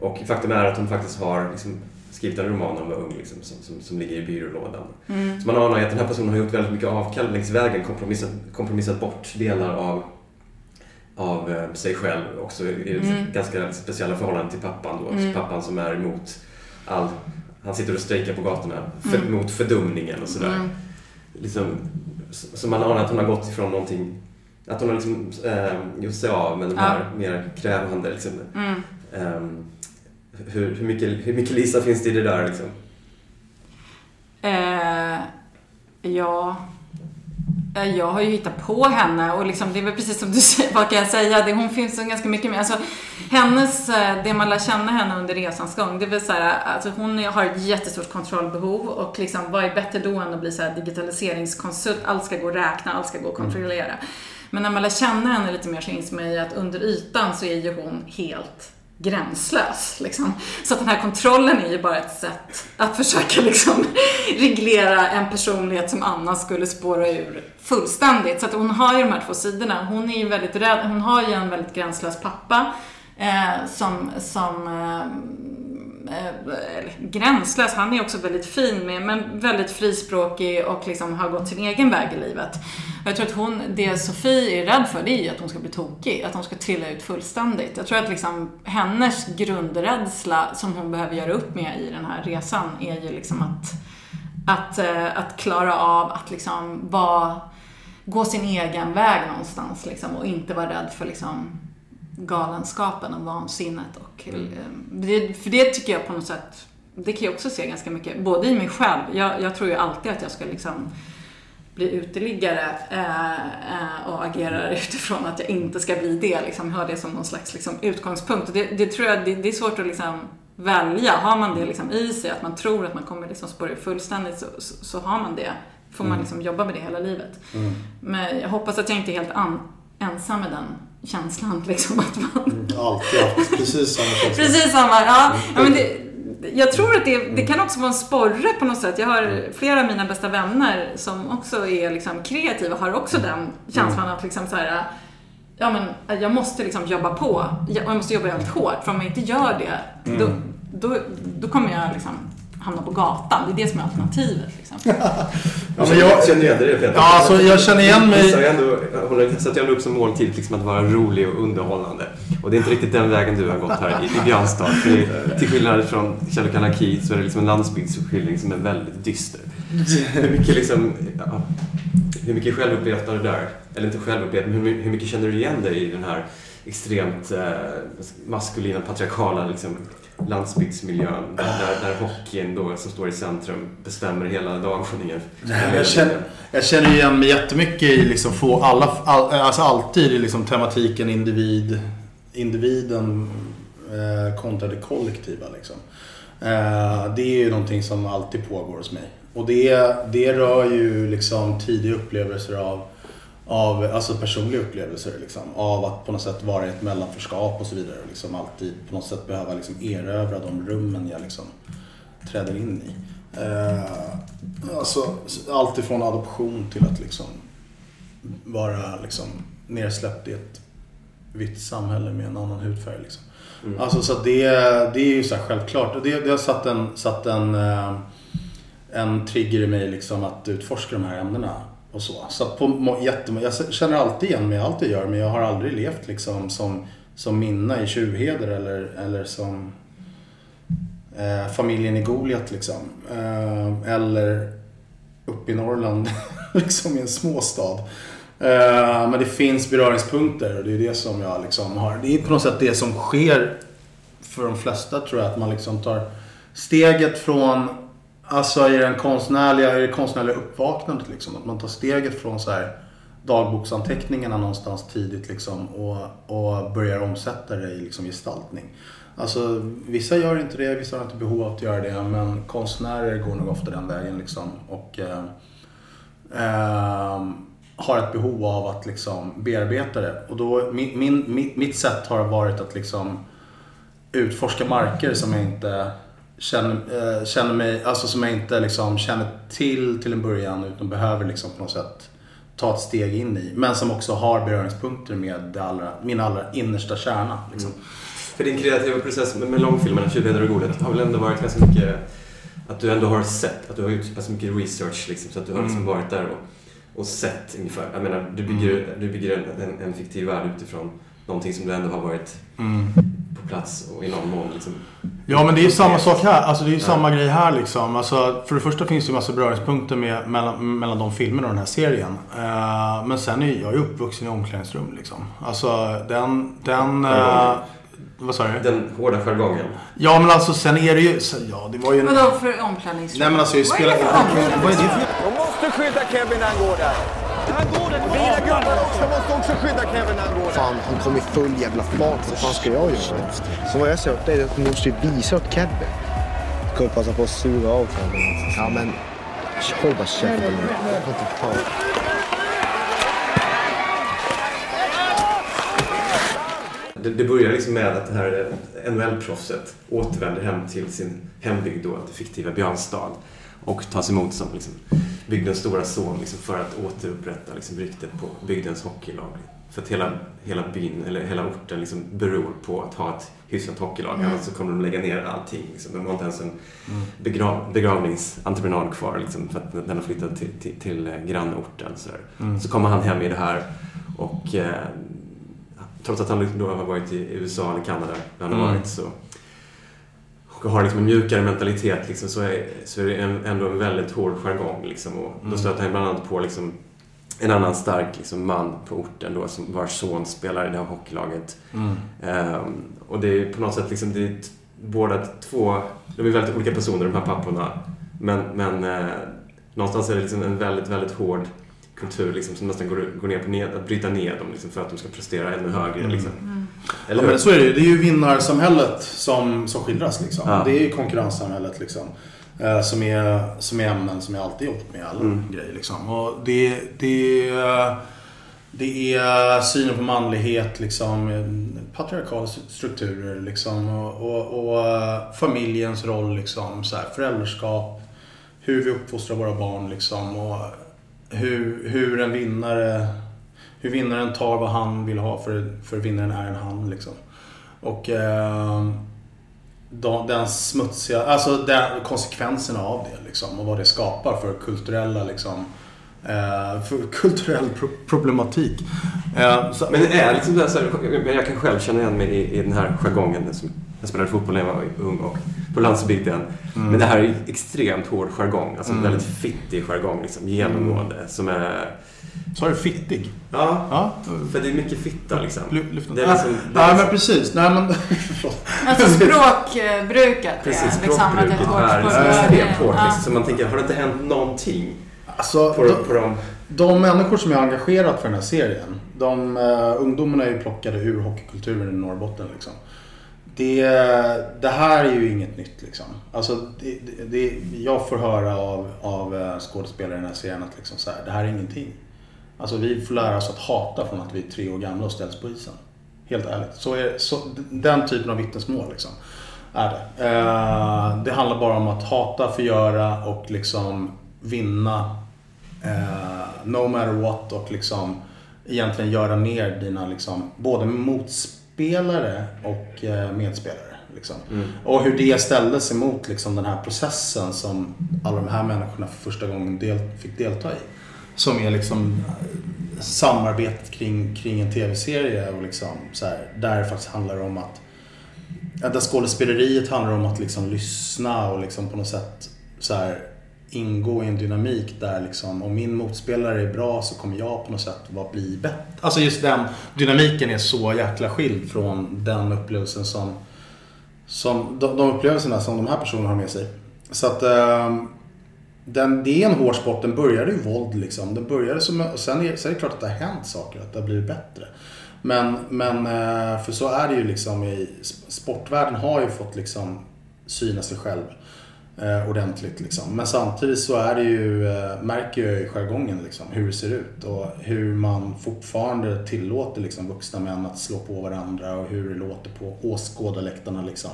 och faktum är att hon faktiskt har liksom, skrivit en roman när hon var ung liksom, som, som, som ligger i byrålådan. Mm. Så man anar ju att den här personen har gjort väldigt mycket avkall längs vägen, kompromissat, kompromissat bort delar av, av eh, sig själv också i Mm. ganska speciella förhållande till pappan då. Mm. Pappan som är emot all, han sitter och strejkar på gatorna för, Mm. mot fördumningen och sådär. Liksom, så man anar att hon har gått ifrån någonting att hon har liksom eh, gjort sig av med de Ja. här mer krävande liksom. Mm. Ehm, hur, hur, mycket, hur mycket Lisa finns det i det där liksom? Eh, ja... Eh, Jag har ju hittat på henne och liksom, det är väl precis som du <laughs> säger, vad kan jag säga? Det, hon finns så ganska mycket med. Alltså, hennes, eh, det man lär känna henne under resans gång, det är väl så här, alltså hon har ett jättestort kontrollbehov och liksom, vad är bättre då än att bli så här digitaliseringskonsult? Allt ska gå att räkna, allt ska gå att kontrollera. Men när man lär känna henne lite mer så inser man ju att under ytan så är ju hon helt gränslös. Liksom. Så att den här kontrollen är ju bara ett sätt att försöka liksom, reglera en personlighet som annars skulle spåra ur fullständigt. Så att hon har ju de här två sidorna. Hon är ju väldigt rädd, hon har ju en väldigt gränslös pappa eh, som, som eh, eh, gränslös, han är också väldigt fin med, men väldigt frispråkig och liksom har gått sin egen väg i livet. Och jag tror att hon, det Sofie är rädd för det är ju att hon ska bli tokig, att hon ska trilla ut fullständigt. Jag tror att liksom hennes grundrädsla som hon behöver göra upp med i den här resan är ju liksom att, att, eh, att klara av att liksom vara, gå sin egen väg någonstans liksom och inte vara rädd för liksom galenskapen och vansinnet. Och, eh, det, för det tycker jag på något sätt, det kan jag också se ganska mycket, både i mig själv. Jag, jag tror ju alltid att jag ska liksom bli uteliggare eh, eh, och agerar utifrån att jag inte ska bli det. Liksom, jag har det som någon slags liksom, utgångspunkt. Det, det tror jag det, det är svårt att liksom, välja. Har man det liksom, i sig, att man tror att man kommer liksom, spåra fullständigt, så, så, så har man det. Får man Mm. liksom jobba med det hela livet. Mm. Men jag hoppas att jag inte är helt an, ensam med den känslan. Liksom, att man, Alltid haft precis samma känsla. Precis samma, ja. ja men det, jag tror att det, det kan också vara en sporre på något sätt. Jag har flera av mina bästa vänner som också är liksom kreativa, har också den känslan att liksom så här, ja men jag måste liksom jobba på. Jag, jag måste jobba jävligt hårt, för om jag inte gör det, då, Mm. då, då kommer jag liksom hamna på gatan. Det är det som är alternativet. Liksom. <laughs> Ja, men jag- känner igen det Peter? Ja, alltså, jag känner igen mig- ju ändå, ju ändå upp som mål tidigt liksom, att vara rolig och underhållande. Och det är inte riktigt den vägen du har gått här i, i Björnstad. För det, till skillnad från Kjell Anarki så är det liksom en landsbygdsskildring som är väldigt dyster. Hur mycket liksom, ja, hur mycket självupplevt har du där? Eller inte självupplevt, men hur, hur mycket känner du igen dig i den här extremt eh, maskulina, patriarkala liksom, landsbygdsmiljön där, där, hockeyn då, som står i centrum bestämmer hela dagordningen. Jag känner, jag känner igen mig jättemycket i liksom få alla, all, alltså alltid i liksom tematiken individ, individen eh, kontra det kollektiva. Liksom. Eh, det är ju någonting som alltid pågår hos mig. Och det, det rör ju liksom tidiga upplevelser av, av alltså personliga upplevelser. Liksom, av att på något sätt vara i ett mellanförskap och så vidare. Och liksom alltid på något sätt behöva liksom erövra de rummen jag liksom träder in i. Eh, alltså, allt ifrån adoption till att liksom vara liksom nersläppt i ett vitt samhälle med en annan hudfärg. Liksom. Mm. Alltså, så det, det är ju så här självklart. Det, det har satt en, satt en, eh, en trigger i mig liksom att utforska de här ämnena. Och så. Så på må- jag känner alltid igen mig i allt jag gör men jag har aldrig levt liksom som, som Minna i Tjuvheder eller, eller som eh, familjen i Goliat liksom. Eh, eller uppe i Norrland, <laughs> liksom i en småstad. Eh, men det finns beröringspunkter och det är det som jag liksom har. Det är på något sätt det som sker för de flesta tror jag. Att man liksom tar steget från, alltså i den konstnärliga, i det konstnärliga uppvaknandet liksom. Att man tar steget från så här dagboksanteckningarna någonstans tidigt liksom och, och börjar omsätta det i liksom gestaltning. Alltså vissa gör inte det, vissa har inte behov av att göra det men konstnärer går nog ofta den vägen liksom. Och eh, eh, har ett behov av att liksom bearbeta det. Och då, min, min, mitt, mitt sätt har varit att liksom utforska marker som jag inte känner, eh, känner mig, alltså som jag inte liksom känner till till en början utan behöver liksom på något sätt ta ett steg in i. Men som också har beröringspunkter med allra, min allra innersta kärna. Liksom. För din kreativa process med, med långfilmerna, Tjuvheder och Goliat, har väl ändå varit ganska mycket att du ändå har sett, att du har gjort pass mycket research liksom, så att du har liksom Mm. varit där och, och sett ungefär. Jag menar, du bygger, du bygger en, en, en fiktiv värld utifrån någonting som du ändå har varit Mm. På plats och i någon mån liksom... Ja men det är ju samma sak här. Alltså det är ju samma grej här liksom. Alltså, för det första finns det ju massa beröringspunkter med, mellan, mellan de filmerna och den här serien. Eh, men sen är ju- jag är uppvuxen i omklädningsrum liksom. Alltså den... den eh, vad sa du? Den hårda jargongen. Ja men alltså sen är det ju... så- Ja det var ju en... Vadå för omklädningsrum? Nej men alltså jag Vad är spelar... det för omklädningsrum? Vad är det för De måste skydda Kevin när han går där. Också måste också skydda Kevin när han går. Fan, han kom i full jävla fart. Vad fan ska jag göra? Så vad jag säger åt dig är att du måste visa åt Kevin. Du kommer passa på att sura av Kevin. Ja men, håll bara käften. Jag kan. Det, det börjar liksom med att det här NHL-proffset återvänder hem till sin hembygd, då, det fiktiva Björnstad, och tas emot som liksom, bygdens stora son liksom, för att återupprätta liksom, ryktet på bygdens hockeylag. För att hela, hela byn, eller hela orten, liksom, beror på att ha ett hyfsat hockeylag. Mm. Annars så kommer de lägga ner allting. Liksom. De har inte ens en begrav, begravningsentreprenad kvar liksom, för att den har flyttat till, till, till eh, grannorten. Så. Mm. så kommer han hem i det här och eh, trots att han då har varit i USA eller Kanada, där han har Mm. varit, så har liksom en mjukare mentalitet liksom, så, är, så är det en, ändå en väldigt hård jargong. Liksom, och Då Mm. stöter han bland annat på liksom, en annan stark liksom, man på orten då, som vars son spelar i det här hockeylaget. Mm. Ehm, och det är på något sätt liksom, det är båda två, de är väldigt olika personer de här papporna. Men, men eh, någonstans är det liksom en väldigt, väldigt hård kultur liksom, som nästan går, går ner på ned, att bryta ner dem liksom, för att de ska prestera ännu högre. Mm. Liksom. Ja, men så är det ju. Det är ju vinnarsamhället som, som skildras. Liksom. Ja. Det är ju konkurrenssamhället liksom. Eh, som, är, som är ämnen som jag alltid gjort med alla Mm. grejer. Liksom. Och det, det, det är synen på manlighet, liksom, patriarkala strukturer liksom, och, och, och eh, familjens roll, liksom, så här, föräldraskap, hur vi uppfostrar våra barn liksom, och hur, hur en vinnare hur vinnaren tar vad han vill ha för, för vinnaren är en han liksom. Och eh, de, den smutsiga, alltså den, konsekvenserna av det liksom och vad det skapar för kulturella liksom eh, för kulturell pro problematik. Eh, så, Men det är liksom det här, så här, men jag kan själv känna igen mig i, i den här jargongen. Som jag spelade fotboll när jag var ung och på landsbygden. Mm. Men det här är extremt hård jargong. Alltså Mm. en väldigt fittig jargong liksom, genomgående. Som är... Sa du fittig? Ja, ja. för det är mycket fitta liksom. Lyft Det är liksom, det är Nej liksom men precis. Nej men... Alltså språkbruket Precis, liksom språkbruket hårt är språk. extremt hårt. Ja. Liksom, så man tänker, har det inte hänt någonting Alltså, på, de, på dem? de människor som är engagerat för den här serien, de uh, ungdomarna är ju plockade ur hockeykulturen i Norrbotten. Liksom. Det, det här är ju inget nytt liksom. Alltså, det, det, det, jag får höra av, av eh, skådespelare i den här serien att liksom så här, det här är ingenting. Alltså vi får lära oss att hata från att vi är tre år gamla och ställs på isen. Helt ärligt. Så är, så, den typen av vittnesmål liksom, är det. Eh, det handlar bara om att hata, förgöra och liksom vinna eh, no matter what och liksom egentligen göra ner dina liksom, både motspelare och eh, medspelare. Liksom. Mm. Och hur det ställdes emot liksom, den här processen som alla de här människorna för första gången del, fick delta i. Som är liksom eh, samarbetet kring, kring en tv-serie och liksom, så här, där det faktiskt handlar om att där skådespeleriet handlar om att liksom lyssna och liksom på något sätt så här, ingå i en dynamik där liksom, om min motspelare är bra så kommer jag på något sätt vara bli bättre. Alltså just den dynamiken är så jäkla skild från den upplevelsen som, som de, de upplevelserna som de här personerna har med sig. Så att eh, den, det är en hård sport. Den började ju våld liksom. Den började som, och sen är, sen är det klart att det har hänt saker, att det har blivit bättre. Men, men eh, för så är det ju liksom i sportvärlden har ju fått liksom syna sig själv eh, ordentligt liksom. Men samtidigt så är det ju, eh, märker jag i jargongen liksom hur det ser ut och hur man fortfarande tillåter liksom vuxna män att slå på varandra och hur det låter på åskådarläktarna liksom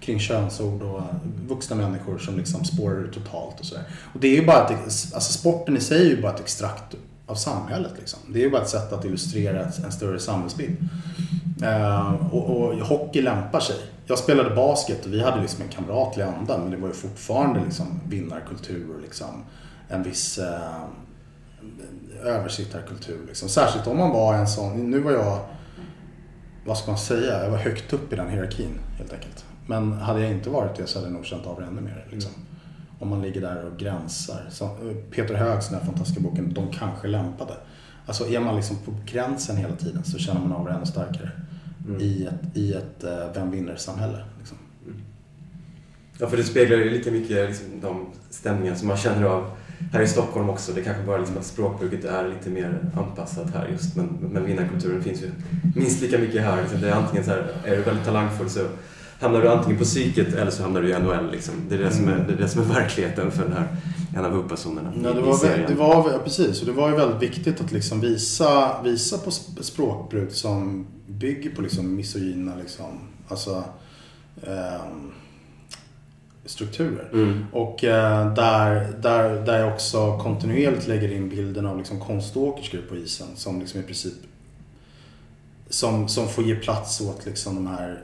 kring könsord och vuxna människor som liksom spårar ut totalt och sådär. Och det är ju bara ett, alltså sporten i sig är ju bara ett extrakt av samhället liksom. Det är ju bara ett sätt att illustrera en större samhällsbild. Ehm, och, och hockey lämpar sig. Jag spelade basket och vi hade liksom en kamratlig anda men det var ju fortfarande liksom vinnarkultur och liksom en viss eh, översittarkultur. Liksom. Särskilt om man var en sån, nu var jag vad ska man säga, jag var högt upp i den hierarkin helt enkelt. Men hade jag inte varit det så hade jag nog känt av det ännu mer. Liksom. Om man ligger där och gränsar. Så, eh, Peter Höögs den här fantastiska boken, De kanske lämpade. Alltså är man liksom på gränsen hela tiden så känner man av det ännu starkare. I ett, i ett eh, vem vinner-samhälle. Liksom. Ja, för det speglar ju lika mycket liksom, de stämningar som man känner av här i Stockholm också. Det kanske bara liksom att språkbruket är lite mer anpassat här just. Men, men vinnarkulturen finns ju minst lika mycket här. Liksom. Det är antingen så här, är du väldigt talangfull så hamnar du antingen på psyket eller så hamnar du i NHL. Liksom. Det, är det, som är, det är det som är verkligheten för den här, en av huvudpersonerna Ja, det i, var, i vä- serien. det var, ja, precis. Och det var ju väldigt viktigt att liksom visa, visa på sp- språkbruk som bygger på liksom misogyna liksom, alltså, ehm, strukturer. Mm. Och eh, där, där, där jag också kontinuerligt lägger in bilden av liksom konståkerskor på isen som liksom i princip som, som får ge plats åt liksom de här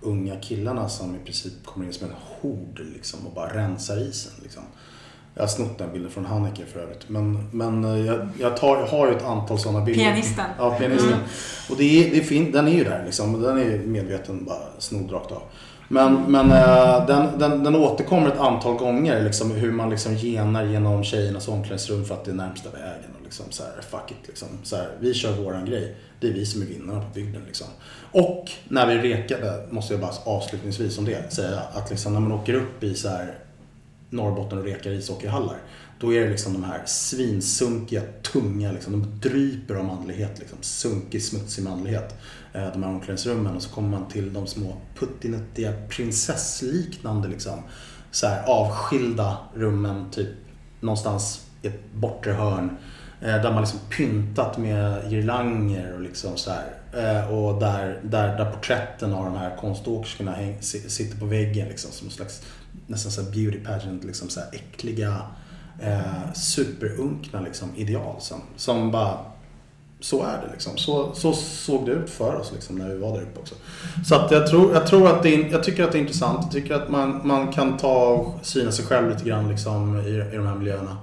unga killarna som i princip kommer in som en hord liksom och bara rensar isen. Liksom. Jag har snott den bilden från Haneke för övrigt. Men, men eh, jag, jag, tar, jag har ju ett antal sådana bilder. Pianisten. Ja, pianisten. Mm. Och det är, det är fin, den är ju där liksom. Den är medveten bara snodd rakt av. Men, men eh, den, den, den återkommer ett antal gånger. Liksom, hur man liksom genar genom tjejernas omklädningsrum för att det är närmsta vägen. Och liksom, så här, fuck it, liksom. så här, vi kör våran grej. Det är vi som är vinnarna på bygden. Liksom. Och när vi rekade, måste jag bara avslutningsvis om det säga, att liksom, när man åker upp i så här, Norrbotten och rekar ishockeyhallar. Då är det liksom de här svinsunkiga, tunga, liksom, de dryper av manlighet. Liksom, sunkig, smutsig manlighet. Eh, de här omklädningsrummen. Och så kommer man till de små puttinuttiga prinsessliknande liksom, så här, avskilda rummen. Typ någonstans i ett bortre hörn. Eh, där man liksom pyntat med girlanger och liksom så här. Eh, och där, där, där porträtten av de här konståkerskorna häng, sitter på väggen liksom som en slags nästan så här beauty pageant, liksom så här äckliga, eh, superunkna liksom, ideal som, som bara så är det liksom. Så, så såg det ut för oss liksom, när vi var där uppe också. Så att jag, tror, jag, tror att det är, jag tycker att det är intressant. Jag tycker att man, man kan ta och syna sig själv lite grann liksom, i, i de här miljöerna.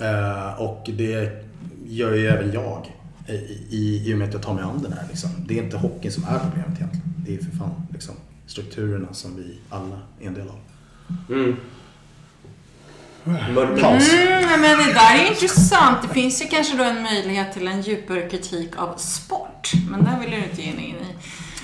Eh, och det gör ju även jag i, i, i och med att jag tar mig an den här. Liksom. Det är inte hockeyn som är problemet egentligen. Det är för fan liksom, strukturerna som vi alla är en del av. Mm. Paus. Mm, men det där är intressant. Det finns ju kanske då en möjlighet till en djupare kritik av sport. Men där vill du inte ge in i.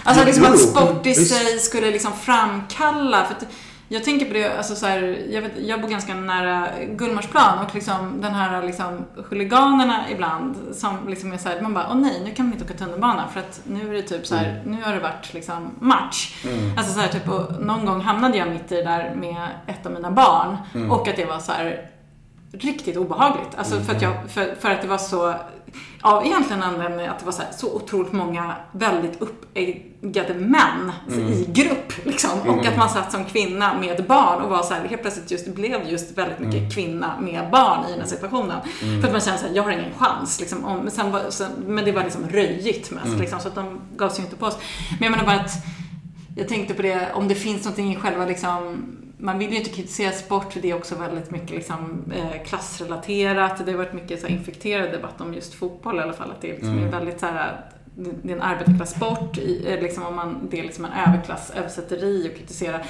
Alltså liksom att sport i sig skulle liksom framkalla. För att jag tänker på det, alltså så här, jag, vet, jag bor ganska nära Gullmarsplan och liksom den här liksom huliganerna ibland som liksom är så här, man bara åh nej, nu kan man inte åka tunnelbana för att nu är det typ så här, nu har det varit liksom match. Mm. Alltså så här, typ, och någon gång hamnade jag mitt i det där med ett av mina barn Mm. och att det var så här riktigt obehagligt. Alltså för, att Mm. jag, för, för att det var så, av egentligen anledning att det var så, här, så otroligt många väldigt uppeggade män Mm. i grupp. Liksom. Och Mm. att man satt som kvinna med barn och var så här, helt plötsligt just, blev just väldigt mycket Mm. kvinna med barn i den här situationen. Mm. För att man kände så här, jag har ingen chans. Liksom, om, men, sen var, sen, men det var liksom röjigt mest, Mm. liksom, så att de gav sig inte på oss. Men jag menar bara att jag tänkte på det, om det finns någonting i själva liksom, man vill ju inte kritisera sport, för det är också väldigt mycket liksom, eh, klassrelaterat. Det har varit mycket så infekterad debatt om just fotboll i alla fall. Att det liksom Mm. är väldigt så här, det är en arbetarklassport, eh, liksom, om man, det är liksom en överklass, översätteri och kritisera.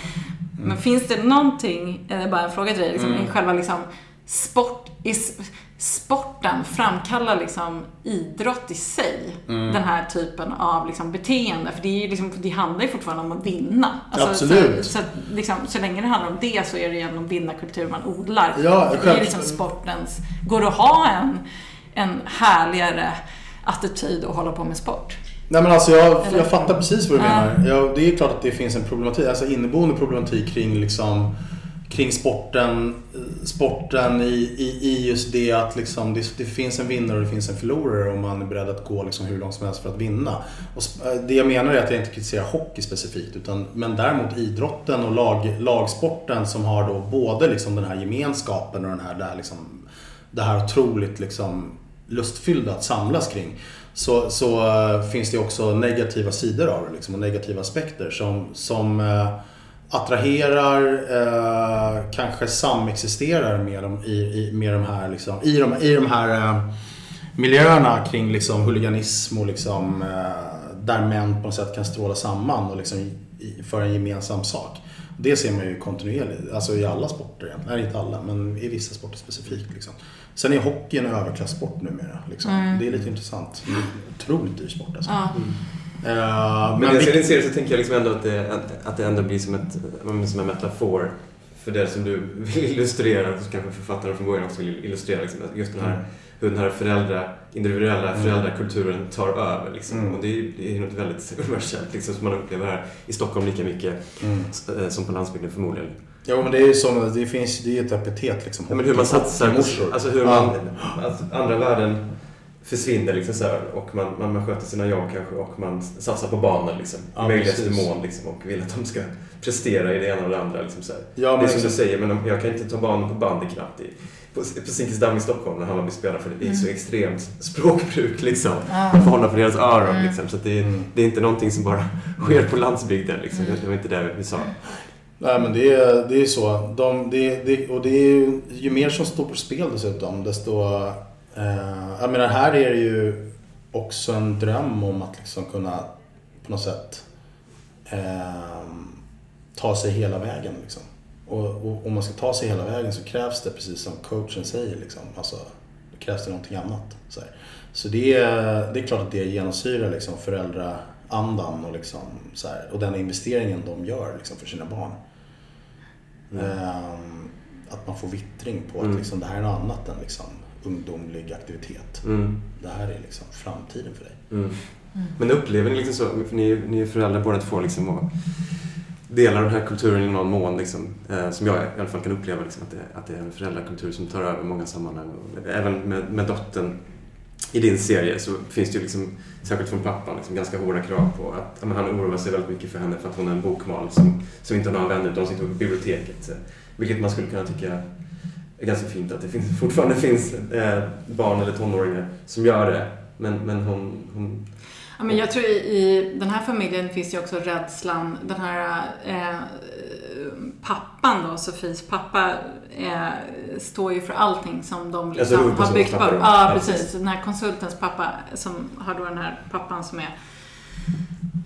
Men finns det någonting, eh, bara en fråga till dig, liksom, Mm. i själva liksom, sport, sporten framkallar liksom idrott i sig. Mm. Den här typen av liksom beteende. För det, är ju liksom, det handlar ju fortfarande om att vinna. Absolut. Så, så, att liksom, så länge det handlar om det så är det genom vinnarkultur man odlar. Ja, det är ju liksom sportens... Går det att ha en, en härligare attityd och hålla på med sport? Nej men alltså jag, jag fattar precis vad du menar. Ja, det är klart att det finns en problematik, alltså inneboende problematik kring liksom kring sporten, sporten i, i, i just det att liksom det, det finns en vinnare och det finns en förlorare och man är beredd att gå liksom hur långt som helst för att vinna. Och eh, det jag menar är att jag inte kritiserar hockey specifikt utan, men däremot idrotten och lag, lagsporten som har då både liksom den här gemenskapen och den här, det här, liksom, det här otroligt liksom lustfyllda att samlas kring. Så, så eh, finns det också negativa sidor av det liksom, och negativa aspekter som, som eh, attraherar, eh, kanske samexisterar med, dem, i, i, med de här, liksom, i, de, i de här eh, miljöerna kring liksom, huliganism och liksom, eh, där män på något sätt kan stråla samman och liksom i- för en gemensam sak. Det ser man ju kontinuerligt, alltså i alla sporter egentligen. Nej, inte alla, men i vissa sporter specifikt. Liksom. Sen är hockey en överklassport numera. Liksom. Mm. Det är lite intressant. En otroligt dyr sport alltså. Ja. Eh, Men, men när jag ser din serie så tänker jag liksom ändå att det, att, det ändå blir som, ett, som en metafor för det som du <laughs> vill illustrera, och kanske författaren från början också vill illustrera. Liksom, just den här, Mm. hur den här föräldra, individuella Mm. föräldrakulturen tar över. Liksom. Mm. Och det är, det är något väldigt <laughs> universellt liksom, som man upplever här i Stockholm lika mycket Mm. eh, som på landsbygden förmodligen. Jo men det är ju som, det finns, det är ett epitet liksom. Ja, men hur man satsar, alltså hur Ja. man, att andra världen försvinner liksom så här, och man, man, man sköter sina jobb kanske och man satsar på barnen liksom. Ja, möjligaste precis. mån liksom och vill att de ska prestera i det ena och det andra. Liksom, så här. Ja, det är som du säger, men jag kan inte ta barnen på bandykraft i, på, på Zinkensdamm i Stockholm när Hammarby spelar för det är så Mm. extremt språkbruk liksom. Ja. Man får hålla för deras öron Mm. liksom. Så att det, är, det är inte någonting som bara sker på landsbygden liksom. Mm. Det var inte det vi sa. Nej men det är, det är så. De, det, det, och det är ju, ju mer som står på spel dessutom desto... Eh, jag menar här är det ju också en dröm om att liksom kunna på något sätt eh, ta sig hela vägen. Liksom. Och, och om man ska ta sig hela vägen så krävs det precis som coachen säger. Liksom. Alltså, det krävs det någonting annat. Så, här. så det, är, det är klart att det genomsyrar liksom föräldraandan och, liksom, så här, och den investeringen de gör liksom, för sina barn. Ehm, att man får vittring på Mm. att liksom, det här är något annat än liksom, ungdomlig aktivitet. Mm. Det här är liksom framtiden för dig. Mm. Men upplever ni liksom så, för ni, ni är föräldrar båda två liksom och delar den här kulturen i någon mån liksom, eh, som jag i alla fall kan uppleva liksom, att, det, att det är en föräldrakultur som tar över många sammanhang. Och även med, med dottern i din serie så finns det ju liksom, särskilt från pappan, liksom, ganska hårda krav på att ja, men han oroar sig väldigt mycket för henne för att hon är en bokmal som, som inte har några vänner utan sitter på biblioteket. Så, vilket man skulle kunna tycka är ganska fint att det finns, <laughs> fortfarande finns eh, barn eller tonåringar som gör det. Men, men hon, hon Ja, men jag tror i, i den här familjen finns ju också rädslan, den här eh, pappan då, Sofies pappa, eh, står ju för allting som de Alltså liksom har huvudpersonens byggt på. Ja, precis. Den här konsultens pappa som har då den här pappan som är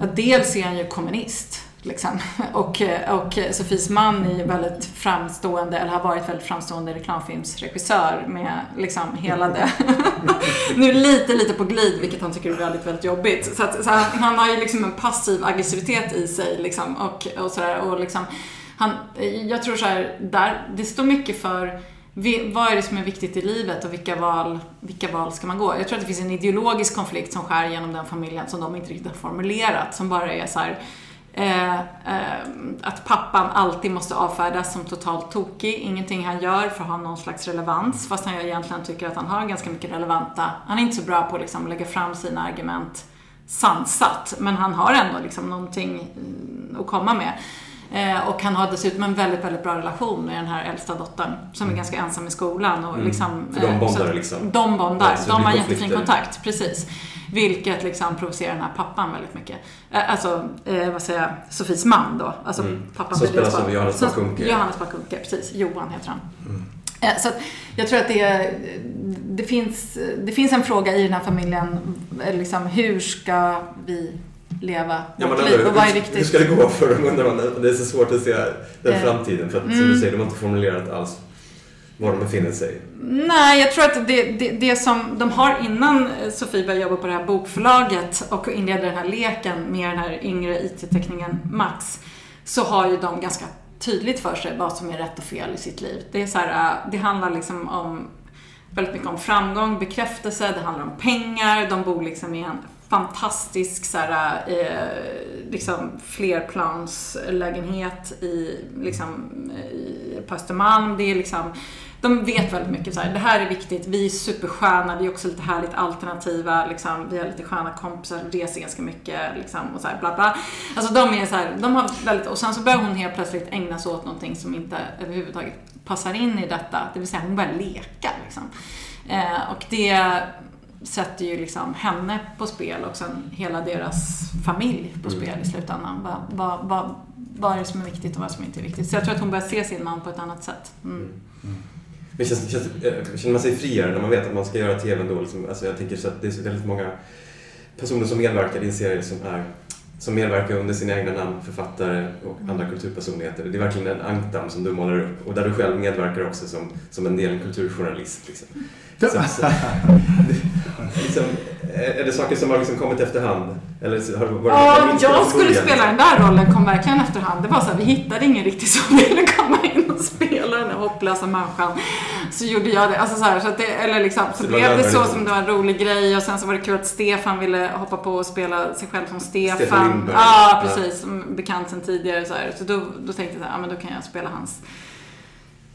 Ja, dels är han ju kommunist. Liksom. <laughs> Och, och Sofies man är ju väldigt framstående, eller har varit väldigt framstående reklamfilmsregissör med liksom hela det. <laughs> nu lite, lite på glid, vilket han tycker är väldigt, väldigt jobbigt. Så, att, så han, han har ju liksom en passiv aggressivitet i sig liksom, och, och sådär. Och liksom, han, jag tror så här, där, det står mycket för vi- vad är det som är viktigt i livet och vilka val, vilka val ska man gå? Jag tror att det finns en ideologisk konflikt som skär genom den familjen som de inte riktigt har formulerat. Som bara är så här, eh, eh, att pappan alltid måste avfärdas som totalt tokig. Ingenting han gör får ha någon slags relevans. Fast han egentligen tycker att han har ganska mycket relevanta. Han är inte så bra på liksom, att lägga fram sina argument sansat. Men han har ändå liksom någonting mm, att komma med. Eh, och han har dessutom en väldigt, väldigt bra relation med den här äldsta dottern som är ganska ensam i skolan. Och Mm. liksom, För de eh, bondar liksom. De bondar. Ja, de har jättefin konflikter. kontakt, precis. Vilket liksom provocerar den här pappan väldigt mycket. Eh, alltså, eh, vad säger jag, Sofies man då. Alltså Mm. pappan Som spelas av. Johannes Bakunke. Johannes Bakunke, precis. Johan heter han. Eh, Så jag tror att det, det, finns, det finns en fråga i den här familjen. eh, Liksom, hur ska vi leva Ja, vårt men liv hur, och vad är hur viktigt? ska det gå för dem undrar man. Det är så svårt att se den Eh, framtiden. För att som mm. du säger, de har inte formulerat alls var de befinner sig. Nej, jag tror att det, det, det som de har innan Sofie började jobba på det här bokförlaget och inledde den här leken med den här yngre IT-teckningen Max, så har ju de ganska tydligt för sig vad som är rätt och fel i sitt liv. Det, är så här, äh, det handlar liksom om väldigt mycket om framgång, bekräftelse, det handlar om pengar, de bor liksom i en fantastisk så här, eh, liksom flerplanslägenhet i, liksom, i, på Östermalm. Det är liksom, de vet väldigt mycket så här, det här är viktigt, vi är supersköna, vi är också lite härligt alternativa, liksom, vi har lite sköna kompisar, reser ganska mycket liksom, och så här, bla bla. Alltså de är så här, de har väldigt, och sen så börjar hon helt plötsligt ägna sig åt någonting som inte överhuvudtaget passar in i detta, det vill säga hon börjar leka liksom. Eh, och det sätter ju liksom henne på spel och sen hela deras familj på Mm. spel i slutändan. Vad, vad, vad, vad är det som är viktigt och vad som inte är viktigt? Så jag tror att hon börjar se sin man på ett annat sätt. Mm. Men känns, känns, eh, känner man sig friare när man vet att man ska göra TV ändå? Liksom, alltså jag tänker så att det är så väldigt många personer som medverkar i en serie som är som medverkar under sina egna namn, författare och andra kulturpersonligheter. Det är verkligen en ankdamm som du målar upp och där du själv medverkar också som, som en del kulturjournalist. Liksom. Så, så, <laughs> <laughs> liksom, är det saker som har liksom kommit efterhand? Eller har det varit Ja, jag skulle spela den där rollen kom verkligen efterhand. Det var så här, vi hittade ingen riktigt som <laughs> ville komma in och spela den här hopplösa människan. Så gjorde jag det. Alltså så här, så det, eller liksom, så, Så blev det så som det var en rolig grej och sen så var det kul att Stefan ville hoppa på och spela sig själv som Stefan. Stefan Lindberg. Ja, precis. Som bekant sen tidigare så här. Så då, då tänkte jag så här, ja men då kan jag spela hans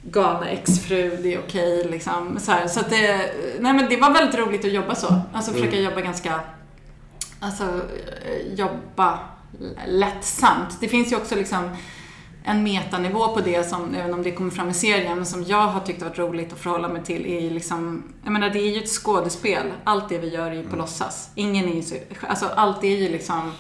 galna exfru, det är okej liksom. Så, här, så att det, nej men det var väldigt roligt att jobba så. Alltså försöka Mm. jobba ganska, alltså eh, jobba lättsamt. Det finns ju också liksom en metanivå på det som, även om det kommer fram i serien, men som jag har tyckt varit roligt att förhålla mig till är ju liksom, jag menar det är ju ett skådespel. Allt det vi gör är ju på låtsas. Ingen är ju så, alltså allt är ju liksom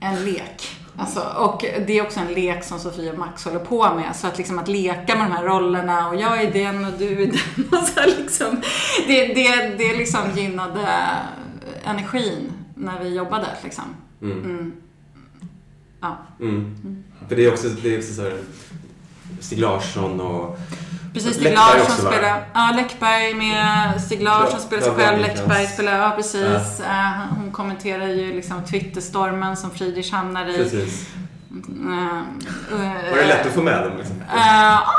en lek. Alltså, och det är också en lek som Sofia och Max håller på med. Så att, liksom, att leka med de här rollerna och jag är den och du är den. Och så här, liksom, det, det, det liksom gynnade energin när vi jobbade. Liksom. Mm. Mm. Ja. Mm. För det är också, det är också så här, Stig Larsson och Precis, Stig Larsson spelar, ja Läckberg med, Stig Larsson Ja, spelar sig ja, själv, Läckberg spelar, ja precis. Eh, hon kommenterar ju liksom Twitterstormen som Friedrich hamnar i. Precis. Mm, Var det lätt att få med dem? Liksom? Eh,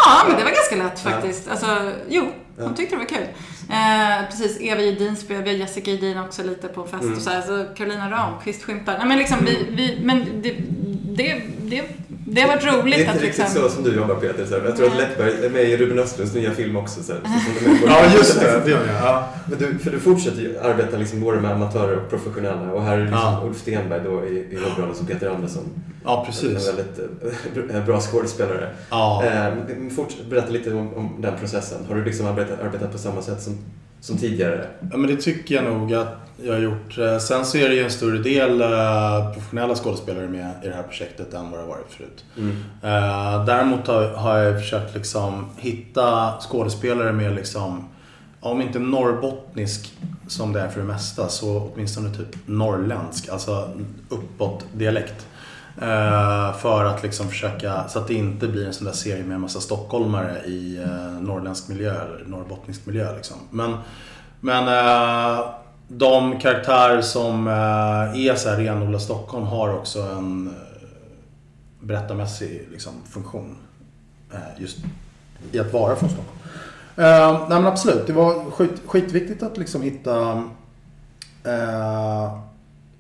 Ja, men det var ganska lätt Ja. faktiskt. Alltså, jo, hon Ja. tyckte det var kul. Eh, precis, Eva Gedin spelar, vi har Jessica Gedin också lite på fest Mm. och så här, så Carolina Ramqvist skymtar. Nej men liksom, vi, vi, men det, det, det, det har varit Det är roligt inte att riktigt liksom... så som du jobbar Peter. Så här. Jag tror att. Läckberg är med i Ruben Östlunds nya film också. Så <laughs> Ja, just det. Det gör jag. Ja. Men du, för du fortsätter ju arbeta liksom både med amatörer och professionella. Och här är liksom Ja. Ulf Stenberg då i, i huvudrollen som Peter Andersson. Ja, precis. En väldigt eh, bra skådespelare. Ja. Eh, forts- berätta lite om, om den processen. Har du liksom arbetat, arbetat på samma sätt som, som tidigare? Ja, men det tycker jag nog att jag har gjort. Eh, Sen så är det ju en större del eh, professionella skådespelare med i det här projektet än vad det har varit förut. Mm. Eh, Däremot har, jag försökt liksom hitta skådespelare med liksom, om inte norrbottnisk som det är för det mesta, så åtminstone typ norrländsk, alltså uppåt dialekt. För att liksom försöka, så att det inte blir en sån där serie med en massa stockholmare i norrländsk miljö eller norrbottnisk miljö. Liksom. Men, men de karaktärer som eh, är så här renodlat Stockholm har också en eh, berättarmässig liksom, funktion. Eh, just i att vara från Stockholm. Eh, nej men absolut, det var skit, skitviktigt att liksom hitta eh,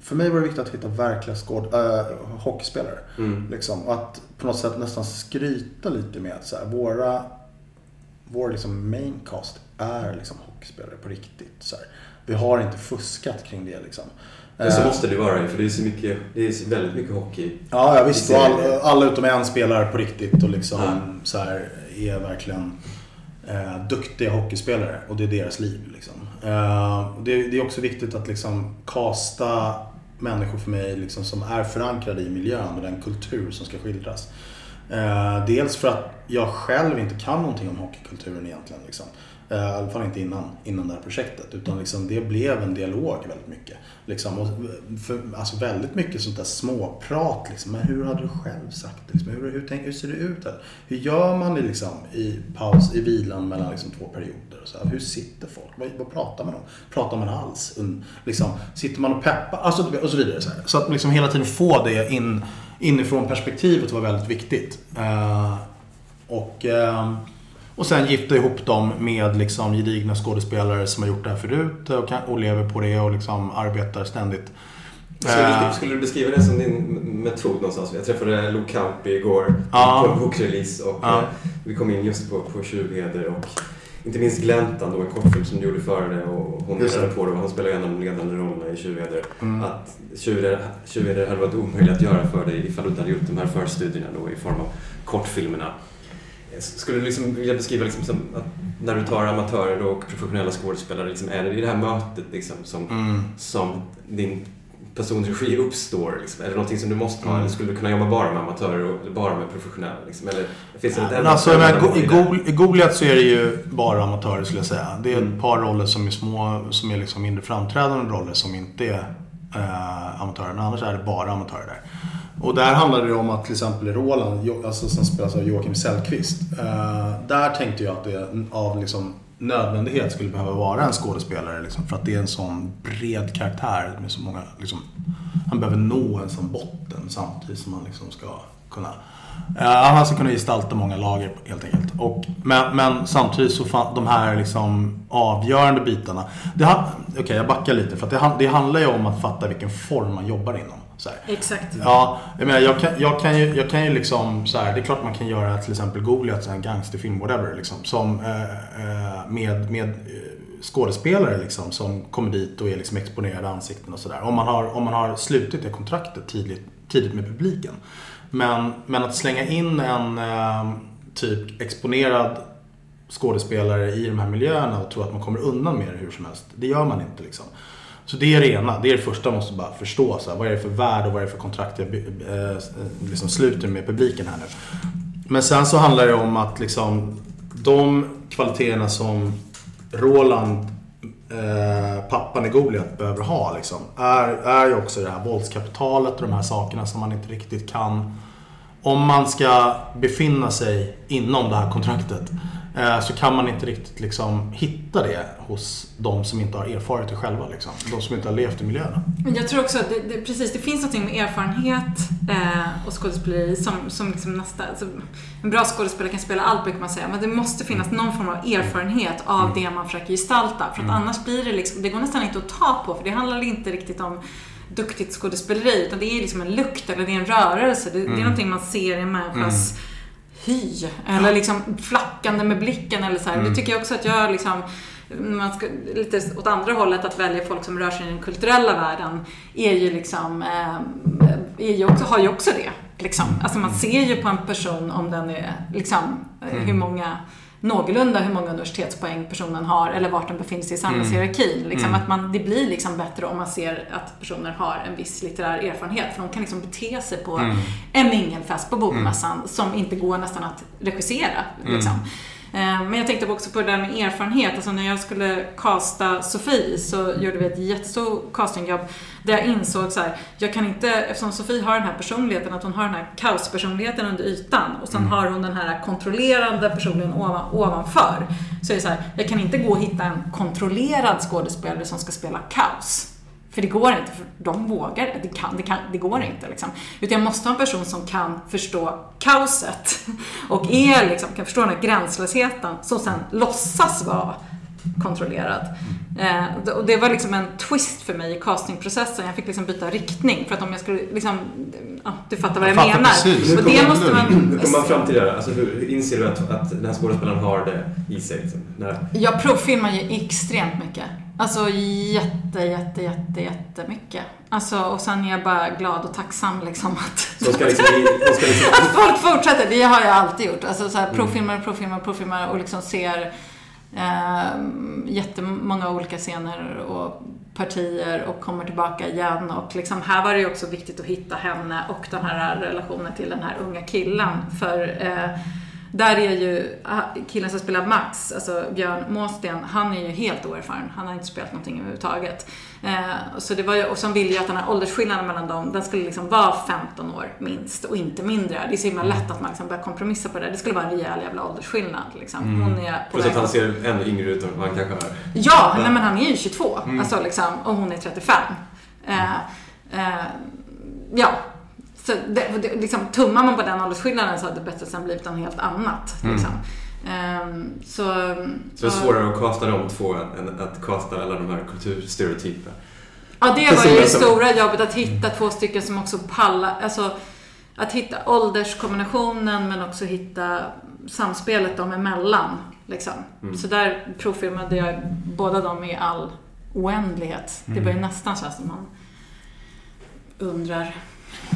för mig var det viktigt att hitta verkliga skåd, äh, hockeyspelare. Mm. Liksom, och att på något sätt nästan skryta lite med att så här, våra, vår liksom maincast är liksom hockeyspelare på riktigt. Så här. Vi har inte fuskat kring det liksom. Men så Eh, måste det vara för det är så mycket, det är väldigt mycket hockey. Ja, ja visst. Och serien. all, alla utom en spelar på riktigt och liksom Ja. så här, är verkligen eh, duktiga hockeyspelare och det är deras liv. Liksom. Eh, det, det är också viktigt att liksom kasta människor för mig liksom, som är förankrade i miljön och den kultur som ska skildras. Eh, dels för att jag själv inte kan någonting om hockeykulturen egentligen. Liksom. Eh, I alla fall inte innan, innan det här projektet. Utan liksom, det blev en dialog väldigt mycket. Liksom, och för, alltså väldigt mycket sånt där småprat. Liksom. Men hur hade du själv sagt det? Liksom, hur, hur, tänk, hur ser det ut? Här? Hur gör man det liksom, i paus, i vilan mellan liksom, två perioder? Och så här? Hur sitter folk? Vad, vad pratar man om? Pratar man alls? Un, liksom, sitter man och peppar? Alltså, och så vidare. Så, här. så att liksom, hela tiden få det in, inifrån perspektivet var väldigt viktigt. Uh, och, Uh, och sen gifta ihop dem med liksom gedigna skådespelare som har gjort det här förut och, kan, och lever på det och liksom arbetar ständigt. Skulle Eh, du, skulle du beskriva det som din metod någonstans? Jag träffade Lo Campi igår Ja. på en bokrelease och Ja. eh, vi kom in just på, på Tjuvheder och inte minst Gläntan då, en kortfilm som du gjorde före det och hon menade på det och han spelar en av de ledande rollerna i Tjuvheder. Mm. Att Tjuvheder hade varit omöjligt att göra för dig ifall du inte hade gjort de här förstudierna då i form av kortfilmerna. Skulle du liksom vilja beskriva liksom som att när du tar amatörer och professionella skådespelare, liksom, är det i det här mötet liksom som, Mm. som din personregi uppstår? Liksom? Är det någonting som du måste ha? Mm. Eller skulle du kunna jobba bara med amatörer och eller bara med professionella? Liksom? Eller finns det ett Men alltså, men, i, Gol- I Goliat så är det ju bara amatörer skulle jag säga. Det är ett par roller som är små, som är liksom mindre framträdande roller som inte är eh, amatörer. Men annars är det bara amatörer där. Och där handlade det om att till exempel Roland, alltså, som spelas av Joakim Sellqvist. Eh, där tänkte jag att det av liksom, nödvändighet skulle behöva vara en skådespelare. Liksom, för att det är en sån bred karaktär med så många, liksom, han behöver nå en sån botten samtidigt som han liksom ska kunna Eh, han ska kunna gestalta många lager helt enkelt. Och, men, men samtidigt så fan, de här liksom avgörande bitarna. Okej, okay, Okej, jag backar lite. För att det, det handlar ju om att fatta vilken form man jobbar inom. Exakt. Ja, jag menar jag kan, jag kan ju, jag kan ju liksom så här, det är klart man kan göra till exempel Goliat, en gangsterfilm, whatever, liksom, som, eh, eh, med, med eh, skådespelare liksom, som kommer dit och är liksom exponerade ansikten och sådär. Om, man har- om man har slutit det kontraktet tidigt, tidigt med publiken. Men, men att slänga in en eh, typ exponerad skådespelare i de här miljöerna och tro att man kommer undan med det hur som helst. Det gör man inte liksom. Så det är det ena. Det är det första man måste bara förstå. Så här, vad är det för värld och vad är det för kontrakt jag eh, liksom sluter med publiken här nu. Men sen så handlar det om att liksom de kvaliteterna som Roland, eh, pappan i Goliat, behöver ha liksom, är, är ju också det här våldskapitalet och de här sakerna som man inte riktigt kan om man ska befinna sig inom det här kontraktet så kan man inte riktigt liksom hitta det hos de som inte har erfarit det själva. Liksom. De som inte har levt i miljöerna. Jag tror också att det, det, precis, det finns något med erfarenhet eh, och skådespeleri som, som liksom nästa... Alltså, en bra skådespelare kan spela allt brukar man säga, men det måste finnas någon form av erfarenhet av det man försöker gestalta. För att Mm. annars blir det liksom, det går nästan inte att ta på, för det handlar inte riktigt om duktigt skådespeleri, utan det är liksom en lukt eller det är en rörelse. Det, det är Mm. någonting man ser i en människas hy. Eller liksom flackande med blicken eller så här. Mm. Det tycker jag också att jag liksom man ska, lite åt andra hållet, att välja folk som rör sig i den kulturella världen är ju liksom, eh, är ju också, har ju också det. Liksom. Alltså man ser ju på en person om den är, liksom, Mm. hur många någorlunda hur många universitetspoäng personen har eller vart den befinner sig i samhällshierarkin. Liksom, Mm. att man, det blir liksom bättre om man ser att personer har en viss litterär erfarenhet. För de kan liksom bete sig på Mm. en mingelfest på bokmässan som inte går nästan att regissera. Mm. Liksom. Eh, Men jag tänkte också på det där med erfarenhet. Alltså när jag skulle casta Sofie så gjorde vi ett jättestort castingjobb där jag insåg så här, jag kan inte, eftersom Sofie har den här personligheten, att hon har den här kaospersonligheten under ytan och sen Mm. har hon den här kontrollerande personligheten ovan, ovanför. Så är det så här, jag kan inte gå och hitta en kontrollerad skådespelare som ska spela kaos. För det går inte, för de vågar det, kan, det, kan, det går inte. Liksom. Utan jag måste ha en person som kan förstå kaoset <laughs> och är, liksom, kan förstå den här gränslösheten som sen låtsas vara kontrollerad. Eh, och det var liksom en twist för mig i castingprocessen. Jag fick liksom byta riktning för att om jag skulle liksom, ja, du fattar vad jag, Jag fattar menar. precis. Och det måste man... Hur kommer man fram till det? här? Alltså, hur, inser du att, att den här skådespelaren har det i sig? Liksom? När, Jag provfilmar ju extremt mycket. Alltså jätte, jätte, jätte, jättemycket. Alltså, och sen är jag bara glad och tacksam liksom <laughs> att, Så ska liksom, hon ska liksom <laughs> att folk fortsätter. Det har jag alltid gjort. Alltså så här, Mm. provfilmar, provfilmar, provfilmar och liksom ser eh, jättemånga olika scener och partier och kommer tillbaka igen. Och liksom, här var det ju också viktigt att hitta henne och den här relationen till den här unga killen. För eh, där är ju ah, killen som spelar Max, alltså Björn Måsten, han är ju helt oerfaren. Han har inte spelat någonting överhuvudtaget. Eh, så det var ju, och sen ville jag att den här åldersskillnaden mellan dem, den skulle liksom vara 15 år minst och inte mindre. Det är så himla lätt att man liksom börjar kompromissa på det. Det skulle vara en rejäl jävla åldersskillnad. Liksom. Mm. Hon är Plus att han ser ännu yngre ut än vad han kanske är. Ja, nej, men han är ju 22. Mm. Alltså, liksom, och hon är 35. Eh, eh, ja. Så det, det, liksom, tummar man på den åldersskillnaden så hade det bättre sen blivit något helt annat. Mm. Liksom. Ehm, så, Så det är svårare att casta de två än att casta alla de här kulturstereotyperna. Ja, det var ju det stora jobbet att hitta två stycken som också pallar. Alltså, att hitta ålderskombinationen men också hitta samspelet dem emellan. Liksom. Mm. Så där provfilmade jag båda dem i all oändlighet. Det var ju Mm. nästan så att man undrar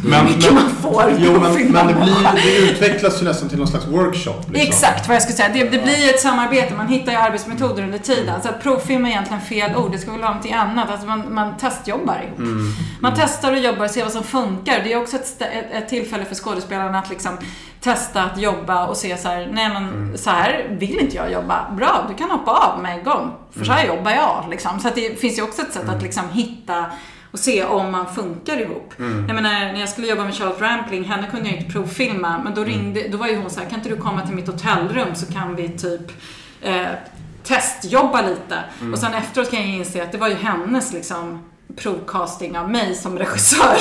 Men, mycket man får Jo, men, provfilma. men det, blir, det utvecklas ju nästan till någon slags workshop. Liksom. Exakt vad jag skulle säga. Det, det blir ju ett samarbete. Man hittar ju arbetsmetoder under tiden. Så att provfilm är egentligen fel ord. Det ska väl vara någonting annat. Alltså man, man testjobbar ihop. Mm. Man testar och jobbar och ser vad som funkar. Det är också ett, ett, ett tillfälle för skådespelarna att liksom testa att jobba och se så här, nej men Mm. så här vill inte jag jobba. Bra, du kan hoppa av med en gång. För så här Mm. jobbar jag. Liksom. Så att det finns ju också ett sätt att liksom hitta och se om man funkar ihop. Mm. Jag menar, när jag skulle jobba med Charlotte Rampling, henne kunde jag inte provfilma, men då ringde, då var ju hon så här, kan inte du komma till mitt hotellrum så kan vi typ eh, testjobba lite. Mm. Och sen efteråt kan jag inse att det var ju hennes liksom provcasting av mig som regissör.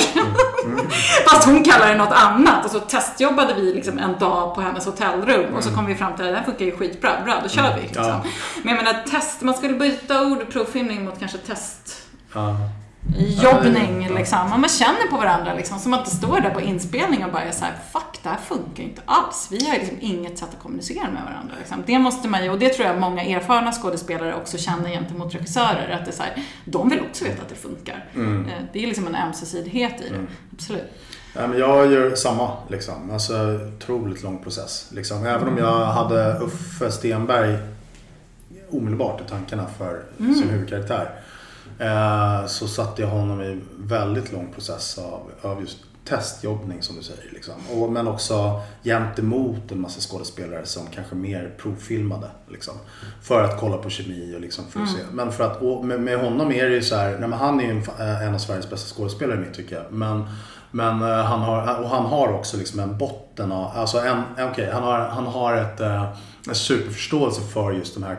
<laughs> Fast hon kallar det något annat. Och så testjobbade vi liksom en dag på hennes hotellrum och så kom vi fram till att det här funkar ju skitbra. Bra, då kör vi. Liksom. Ja. Men jag menar, test, man skulle byta ord provfilmning mot kanske test Ja. Jobbning Ja. liksom. Och man känner på varandra liksom. Som att det står där på inspelning och bara är så här, fuck det här funkar inte alls. Vi har liksom inget sätt att kommunicera med varandra. Liksom. Det måste man ju, och det tror jag många erfarna skådespelare också känner gentemot regissörer. Att det är så här, de vill också veta att det funkar. Mm. Eh, Det är liksom en ömsesidighet i det. Absolut. Ja, men jag gör samma. Liksom. Alltså, otroligt lång process. Liksom. Även om jag hade Uffe Stenberg omedelbart i tankarna för Mm. som huvudkaraktär. Eh, så satte jag honom i väldigt lång process av, av just testjobbning som du säger. Liksom. Och, men också jämt emot en massa skådespelare som kanske mer provfilmade. Liksom, för att kolla på kemi och liksom för att Mm. se. Men för att, och med, med honom är det ju så här, nej, men han är ju en, eh, en av Sveriges bästa skådespelare i mitt tycke. Men, men eh, han har, och han har också liksom en botten av, alltså en, okej, han har, han har ett, en superförståelse för just de här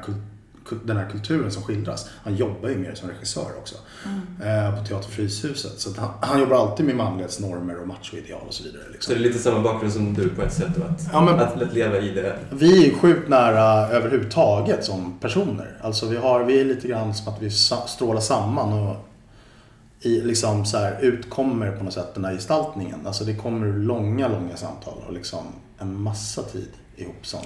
den här kulturen som skildras. Han jobbar ju mer som regissör också. Eh, på Teater Fryshuset. Så att han, han jobbar alltid med manlighetsnormer och machoideal och så vidare. Så Liksom. det är lite samma bakgrund som du på ett sätt att, Ja, men- att, att leva i det. Vi är sjukt nära överhuvudtaget som personer. Alltså vi, har, vi är lite grann som att vi strålar samman och i, liksom så här, utkommer på något sätt den här gestaltningen. Alltså det kommer långa, långa samtal och liksom en massa tid ihop som,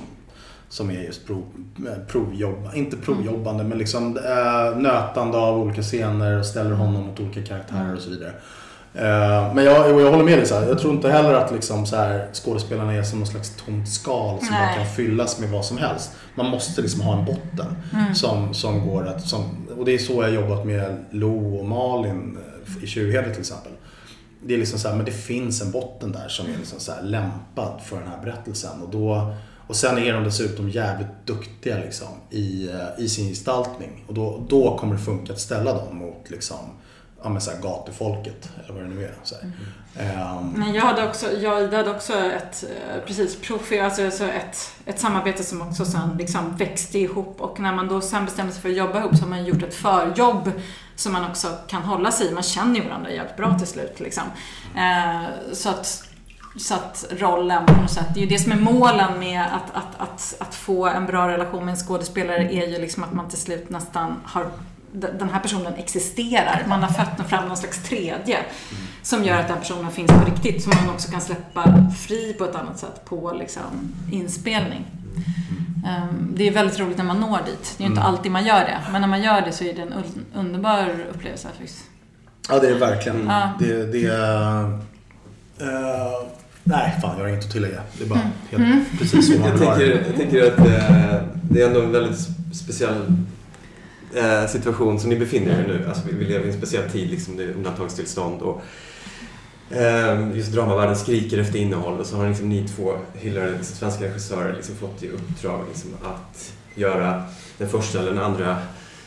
som är just prov, eh, provjobb, inte provjobbande men liksom äh, nötande av olika scener och ställer honom mot olika karaktärer och så vidare. Eh, men jag, jag håller med dig, så här, jag tror inte heller att liksom så här, skådespelarna är som någon slags tomt skal som Nej. bara kan fyllas med vad som helst. Man måste liksom ha en botten Mm. som, som går att... Som, och det är så jag har jobbat med Lo och Malin eh, i Tjurheder till exempel. Det är liksom så här, men det finns en botten där som är liksom så lämpad för den här berättelsen. Och, då, och sen är de dessutom jävligt duktiga liksom i, eh, i sin gestaltning. Och då, då kommer det funka att ställa dem mot liksom, ja, men så här gatufolket eller vad det nu är. Så här. um. Men jag hade också, jag hade också ett, eh, precis, profi, alltså, alltså ett, ett samarbete som också sen liksom växte ihop och när man då sen bestämde sig för att jobba ihop så har man gjort ett förjobb som man också kan hålla sig i. Man känner ju varandra jävligt bra till slut liksom. Uh, så att så att rollen på något sätt, det är ju det som är målen med att, att, att, att få en bra relation med en skådespelare är ju liksom att man till slut nästan har den här personen existerar. Man har fött fram någon slags tredje som gör att den personen finns på riktigt. Som man också kan släppa fri på ett annat sätt på liksom, inspelning. Ehm, Det är väldigt roligt när man når dit. Det är ju inte Mm. alltid man gör det. Men när man gör det så är det en un- underbar upplevelse. Ja, det är verkligen. Ja. Det, det är... eh, nej, fan jag har inget att tillägga. Det är bara helt Mm. precis man jag, tänker, det. jag tänker att eh, det är ändå en väldigt speciell eh, situation som ni befinner er i nu. Alltså, vi, vi lever i en speciell tid, liksom, det är undantagstillstånd. Och, eh, just dramavärlden skriker efter innehåll och så har liksom ni två hyllade liksom, svenska regissörer liksom, fått i uppdrag liksom, att göra den första eller den andra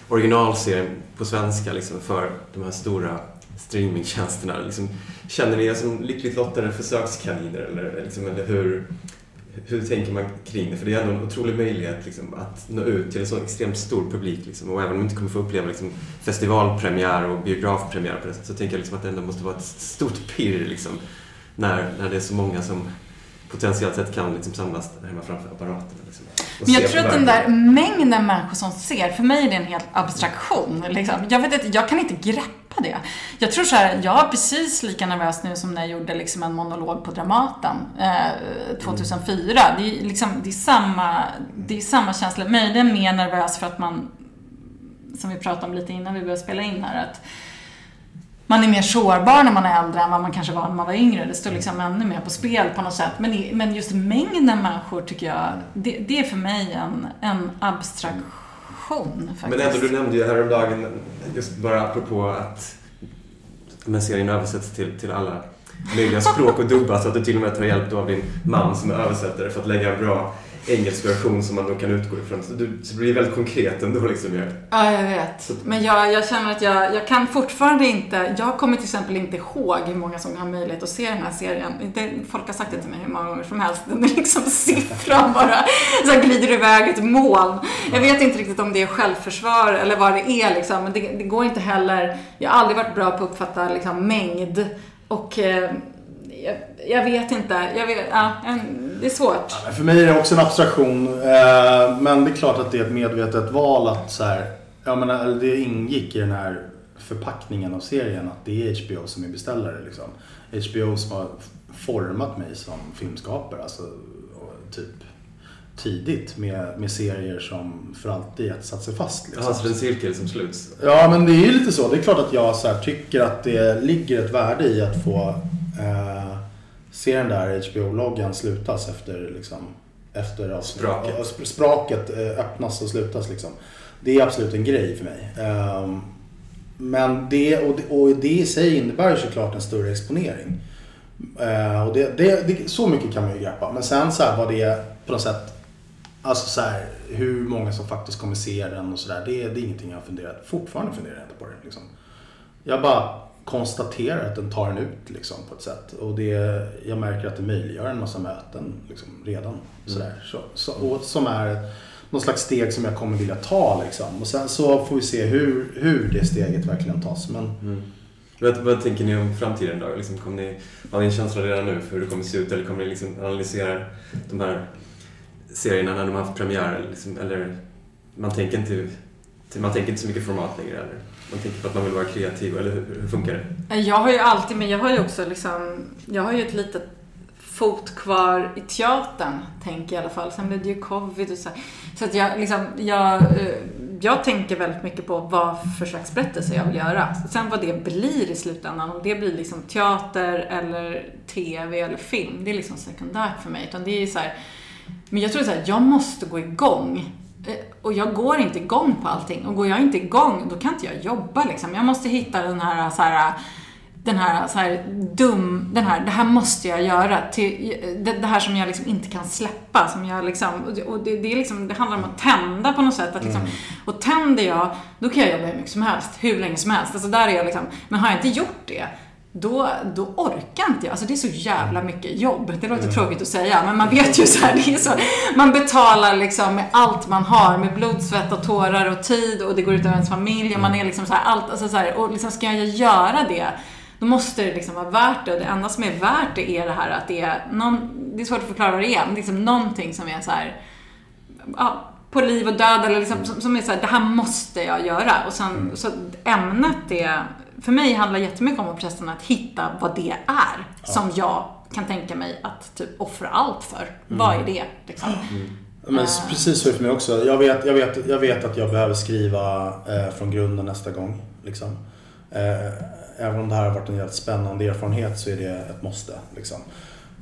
originalserien på svenska liksom, för de här stora streamingtjänsterna. Liksom, känner ni er som lyckligt lottade försökskaniner eller, liksom, eller hur, hur tänker man kring det? För det är ändå en otrolig möjlighet liksom, att nå ut till en så extremt stor publik. Liksom. Och även om man inte kommer få uppleva liksom, festivalpremiär och biografpremiär på det så tänker jag liksom, att det ändå måste vara ett stort pirr liksom, när, när det är så många som potentiellt sett kan liksom, samlas hemma framför apparaterna. Liksom, Men jag tror att den där mängden människor som ser, för mig är det en helt abstraktion. Liksom. Jag vet inte, jag kan inte greppa det. Jag tror så här, jag är precis lika nervös nu som när jag gjorde liksom en monolog på Dramaten eh, 2004. Det, är liksom, det, är samma, det är samma känsla. Möjligen mer nervös för att man, som vi pratade om lite innan vi började spela in här, att man är mer sårbar när man är äldre än vad man kanske var när man var yngre. Det står liksom ännu mer på spel på något sätt. Men, men just mängden människor tycker jag, det, det är för mig en, en abstraktion faktiskt. Men ändå, du nämnde ju häromdagen, just bara apropå att men serien översätts till, till alla möjliga språk och dubbas så att du till och med tar hjälp av din man som är översättare för att lägga en bra engelsk version som man då kan utgå ifrån. Så, du, så det blir väldigt konkret ändå liksom. Ja, jag vet. Men jag, jag känner att jag, jag kan fortfarande inte... Jag kommer till exempel inte ihåg hur många som har möjlighet att se den här serien. Det, folk har sagt det till mig hur många gånger som helst. Den är liksom siffran bara så glider iväg ett moln. Jag vet inte riktigt om det är självförsvar eller vad det är liksom. Men det, det går inte heller... Jag har aldrig varit bra på att uppfatta liksom, mängd. Och eh, jag, jag vet inte. Jag vet, ja, det är svårt. Men För mig är det också en abstraktion. eh, Men det är klart att det är ett medvetet val att så här, jag menar, eller det ingick i den här förpackningen av serien att det är HBO som är beställare. Liksom. HBO som har format mig som filmskapare. Alltså, typ tidigt med, med serier som för alltid satt sig fast. Liksom. Ja, så det är en cirkel som sluts. Ja, men det är ju lite så. Det är klart att jag så här, tycker att det ligger ett värde i att få eh, se den där HBO-loggan slutas efter, liksom, efter avsnitt- Spraket. ja, sp- spraket eh, öppnas och slutas. Liksom. Det är absolut en grej för mig. Ehm, men det och, det, och det i sig innebär ju såklart en större exponering. Eh, och det, det, det, så mycket kan man ju greppa. Men sen så här vad det på något sätt Alltså så här, hur många som faktiskt kommer se den och sådär. Det, det är ingenting jag har funderat, fortfarande funderar jag inte på det. Liksom. Jag bara konstaterar att den tar en ut liksom, på ett sätt. Och det, jag märker att det möjliggör en massa möten liksom, redan. Sådär. Så, så, och som är någon slags steg som jag kommer vilja ta. Liksom. Och sen så får vi se hur, hur det steget verkligen tas. Men, Mm. Vad, vad tänker ni om framtiden då? Liksom, kommer ni, har ni en känsla redan nu för hur det kommer se ut? Eller kommer ni liksom analysera de här serierna när de har haft premiär? Liksom, eller man tänker inte man tänker inte så mycket format längre? Eller? Man tänker på att man vill vara kreativ, eller hur, hur funkar det? Jag har ju alltid, men jag har ju också liksom, jag har ju ett litet fot kvar i teatern, tänker jag i alla fall. Sen blev det ju covid och så. Så att jag liksom, jag, eh, jag tänker väldigt mycket på vad för slags berättelse jag vill göra. Sen vad det blir i slutändan, om det blir liksom teater eller TV eller film, det är liksom sekundärt för mig. Utan det är ju så här, men jag tror att jag måste gå igång. Eh, Och jag går inte igång på allting. Och går jag inte igång, då kan inte jag jobba liksom. Jag måste hitta den här så här den här, så här dum, den här, det här måste jag göra. Till, det, det här som jag liksom inte kan släppa. Som jag liksom, och det, och det, det, är liksom, det handlar om att tända på något sätt. Att liksom, Mm. Och tänder jag, då kan jag jobba hur mycket som helst, hur länge som helst. Alltså där är jag liksom, men har jag inte gjort det, då, då orkar inte jag. Alltså det är så jävla mycket jobb. Det låter tråkigt att säga, men man vet ju så här, det är så. Man betalar liksom med allt man har, med blod, svett och tårar och tid och det går ut över ens familj och man är liksom så här, allt, alltså så här, och liksom ska jag göra det, då måste det liksom vara värt det. Och det enda som är värt det är det här att det är någon, det är svårt att förklara vad det är, men liksom någonting som är så här, ja, på liv och död eller liksom, som, som är så här, det här måste jag göra. Och sen, så ämnet är, för mig handlar jättemycket om processen att hitta vad det är som jag kan tänka mig att typ offra allt för. Vad är det? Liksom. Men Eh. precis så är det för mig också. Jag vet, jag vet, jag vet att jag behöver skriva eh, från grunden nästa gång. Liksom. Eh, även om det här har varit en jävligt spännande erfarenhet så är det ett måste. Liksom.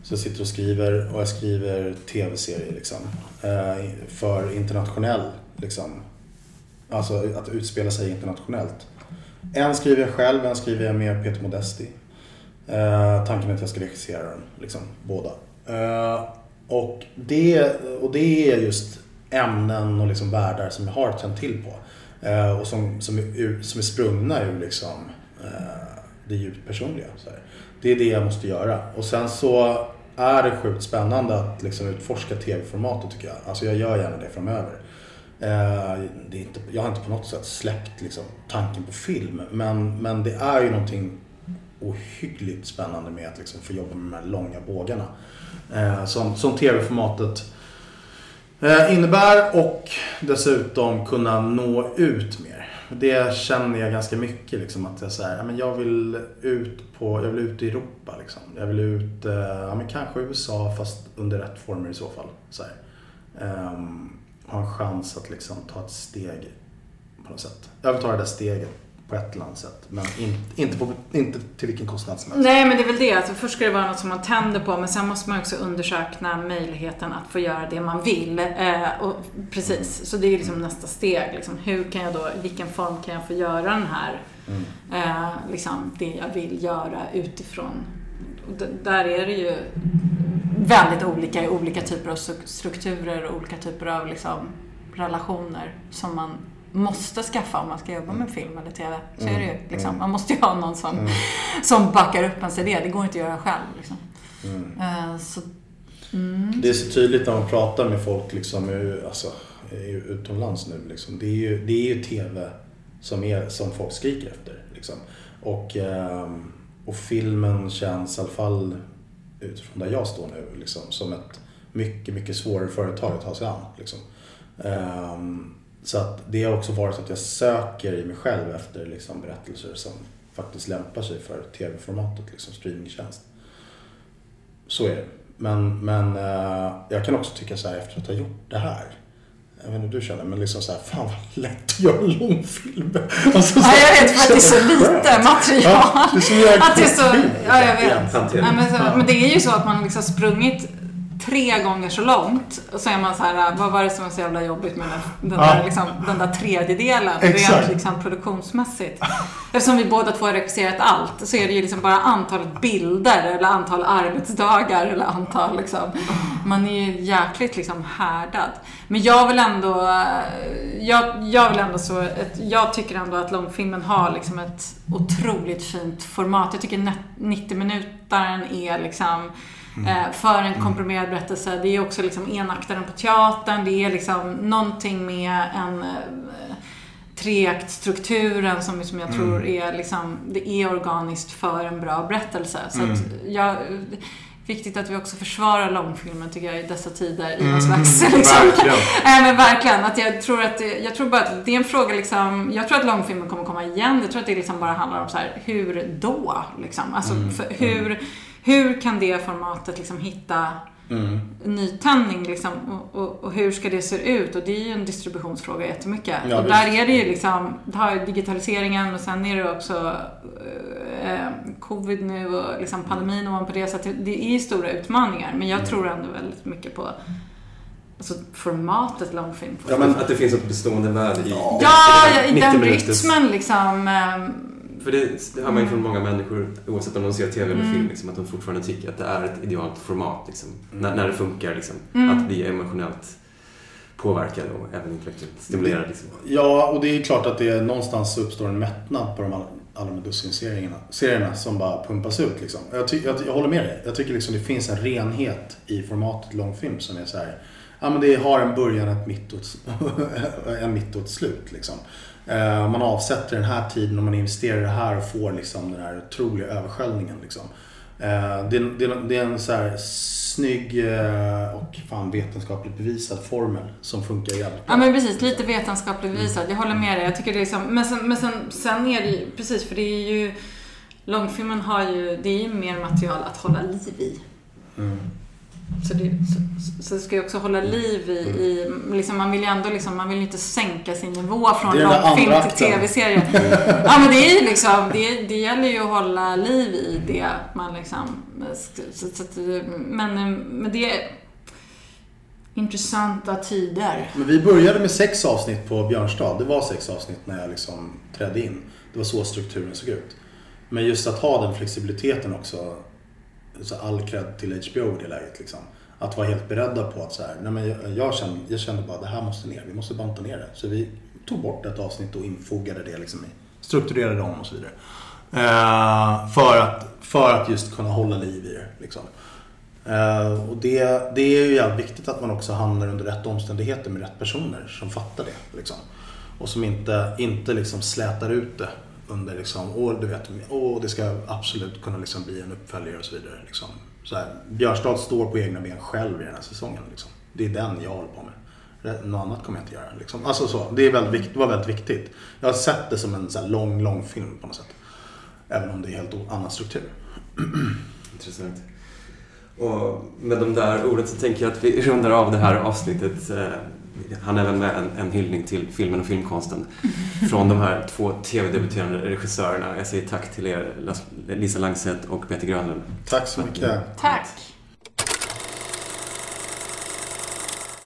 Så jag sitter och skriver och jag skriver tv-serier liksom, eh, för internationell. Liksom. Alltså att utspela sig internationellt. En skriver jag själv, en skriver jag med Peter Modesti. Eh, tanken är att jag ska regissera den, liksom, båda. Eh, och, det, och det är just ämnen och liksom världar som jag har tänt till på. Eh, och som, som, är, som är sprungna ur liksom, eh, det djupt personliga. Så här. Det är det jag måste göra. Och sen så är det sjukt spännande att liksom utforska tv-formatet tycker jag. Alltså jag gör gärna det framöver. Eh, det är inte, jag har inte på något sätt släppt liksom, tanken på film. Men, men det är ju någonting ohyggligt spännande med att liksom, få jobba med de här långa bågarna. Eh, som, som tv-formatet eh, innebär och dessutom kunna nå ut mer. Det känner jag ganska mycket liksom att jag, så här, men jag vill ut på, jag vill ut i Europa liksom. Jag vill ut, eh, ja, men kanske USA fast under rätt former i så fall. Så här. Ha en chans att liksom ta ett steg på något sätt. Jag vill ta det där steget på ett eller annat sätt. Men in, inte, på, inte till vilken kostnad som helst. Nej, men det är väl det. Alltså, först ska det vara något som man tänder på, men sen måste man också undersöka möjligheten att få göra det man vill. Eh, och, precis, så det är liksom nästa steg. Liksom. Hur kan jag då, i vilken form kan jag få göra den här, Mm. eh, liksom, det jag vill göra utifrån. Och där är det ju väldigt olika i olika typer av strukturer och olika typer av liksom, relationer som man måste skaffa om man ska jobba med film eller TV. Så är det ju. Liksom. Mm. Man måste ju ha någon som, Mm. <laughs> som backar upp ens idé. Det går inte att göra själv. Liksom. Mm. Eh, så, mm. Det är så tydligt när man pratar med folk liksom, alltså, utomlands nu. Liksom. Det, är ju, det är ju TV som, är, som folk skriker efter. Liksom. Och, ehm, och filmen känns i alla fall utifrån där jag står nu liksom, som ett mycket, mycket svårare företag att ta sig an. Liksom. Um, så att det har också varit så att jag söker i mig själv efter liksom, berättelser som faktiskt lämpar sig för tv-formatet, liksom, streamingtjänst. Så är det. Men, men uh, jag kan också tycka så här efter att ha gjort det här. Jag vet inte hur du känner, men liksom så här, fan vad lätt att göra en långfilm. <laughs> Alltså, Ja, jag vet, för att det är så lite material. Ja, det är göra en Att det är så, kortfilm, ja, jag vet. Nej, men, så, men det är ju så att man liksom sprungit tre gånger så långt och så är man så här, vad var det som var så jävla jobbigt med den, den, Ja. där, liksom, den där tredjedelen rent liksom, produktionsmässigt. Eftersom vi båda två har regisserat allt så är det ju liksom bara antalet bilder eller antal arbetsdagar eller antal liksom. Man är ju jäkligt liksom härdad. Men jag vill ändå, eh, jag, jag vill ändå så, ett, jag tycker ändå att långfilmen har liksom ett otroligt fint format. Jag tycker net- 90 minuter är liksom Eh, för en komprimerad berättelse. Det är också liksom enaktaren på teatern. Det är liksom någonting med en eh, treaktstrukturen som, som jag Mm. tror är liksom, det är organiskt för en bra berättelse. Så Mm. jag, viktigt att vi också försvarar långfilmen tycker jag i dessa tider i Mm, någon slags <laughs> liksom, verkligen. <laughs> Nej men verkligen. Att jag tror att jag tror bara att det är en fråga liksom, jag tror att långfilmen kommer komma igen. Jag tror att det liksom bara handlar om så här, hur då? Liksom. Alltså, Mm, för, hur, hur kan det formatet liksom hitta Mm. nytändning liksom, och, och, och hur ska det se ut? Och det är ju en distributionsfråga jättemycket. Ja, och där är det ju liksom, det har digitaliseringen och sen är det också eh, covid nu och liksom pandemin ovanpå det. Så det, är ju stora utmaningar. Men jag Mm. tror ändå väldigt mycket på alltså, formatet långfilm. Ja, men att det finns ett bestående värde i Ja, ja, i 90 den rytmen liksom. ehm, För det, det hör man ju från många människor, oavsett om de ser TV eller Mm. film, liksom, att de fortfarande tycker att det är ett idealt format. Liksom, när, när det funkar, liksom, Mm. att bli emotionellt påverkad och även intellektuellt stimulerad. Liksom. Ja, och det är klart att det är någonstans uppstår en mättnad på de alla, alla de dussinserierna serierna som bara pumpas ut. Liksom. Jag, ty, jag, jag håller med dig. Jag tycker liksom det finns en renhet i formatet långfilm som är så här. Ja, men det har en början, ett mitt och ett, <laughs> en mitt och ett slut. Liksom. Eh, man avsätter den här tiden och man investerar i det här och får liksom den här otroliga översköljningen. Liksom. Eh, det, är- det, det är en så här snygg eh, och fan vetenskapligt bevisad formel som funkar jävligt bra. Ja men precis, lite vetenskapligt bevisat. Jag håller med dig. Jag tycker det är liksom, men sen, men sen, sen är det ju, precis för det är ju, långfilmen har ju, det är ju mer material att hålla liv i. Mm. Så det, så, så ska ju också hålla liv i, i liksom, man vill ju ändå liksom, man vill ju inte sänka sin nivå från långfilm till tv-serie. <laughs> ja men det är ju liksom, det, det gäller ju att hålla liv i det man liksom, så, så, men, men det är intressanta tider. Men vi började med sex avsnitt på Björnstad. Det var sex avsnitt när jag liksom trädde in. Det var så strukturen såg ut. Men just att ha den flexibiliteten också. Så all cred till HBO i det läget. Liksom. Att vara helt beredda på att så här, nej men jag, jag, kände, jag kände bara det här måste ner. Vi måste banta ner det. Så vi tog bort ett avsnitt och infogade det liksom i, strukturerade om och så vidare. Eh, för, att, för att just kunna hålla liv i det. Liksom. Eh, och det, det är ju jävligt viktigt att man också hamnar under rätt omständigheter med rätt personer som fattar det. Liksom. Och som inte, inte liksom slätar ut det under liksom, och du vet, och det ska absolut kunna liksom bli en uppföljare och så vidare. Liksom. Så här, Björnstad står på egna ben själv i den här säsongen. Liksom. Det är den jag håller på med. Något annat kommer jag inte göra. Liksom. Alltså så, det, är väldigt, viktigt, det var väldigt viktigt. Jag har sett det som en så här lång, lång film på något sätt. Även om det är helt annan struktur. <clears throat> Intressant. Och med de där orden så tänker jag att vi <laughs> rundar av det här avsnittet eh, han är även med en, en hyllning till filmen och filmkonsten <laughs> från de här två tv-debuterande regissörerna. Jag säger tack till er, Lisa Langset och Peter Grönlund. Tack så mycket. Tack.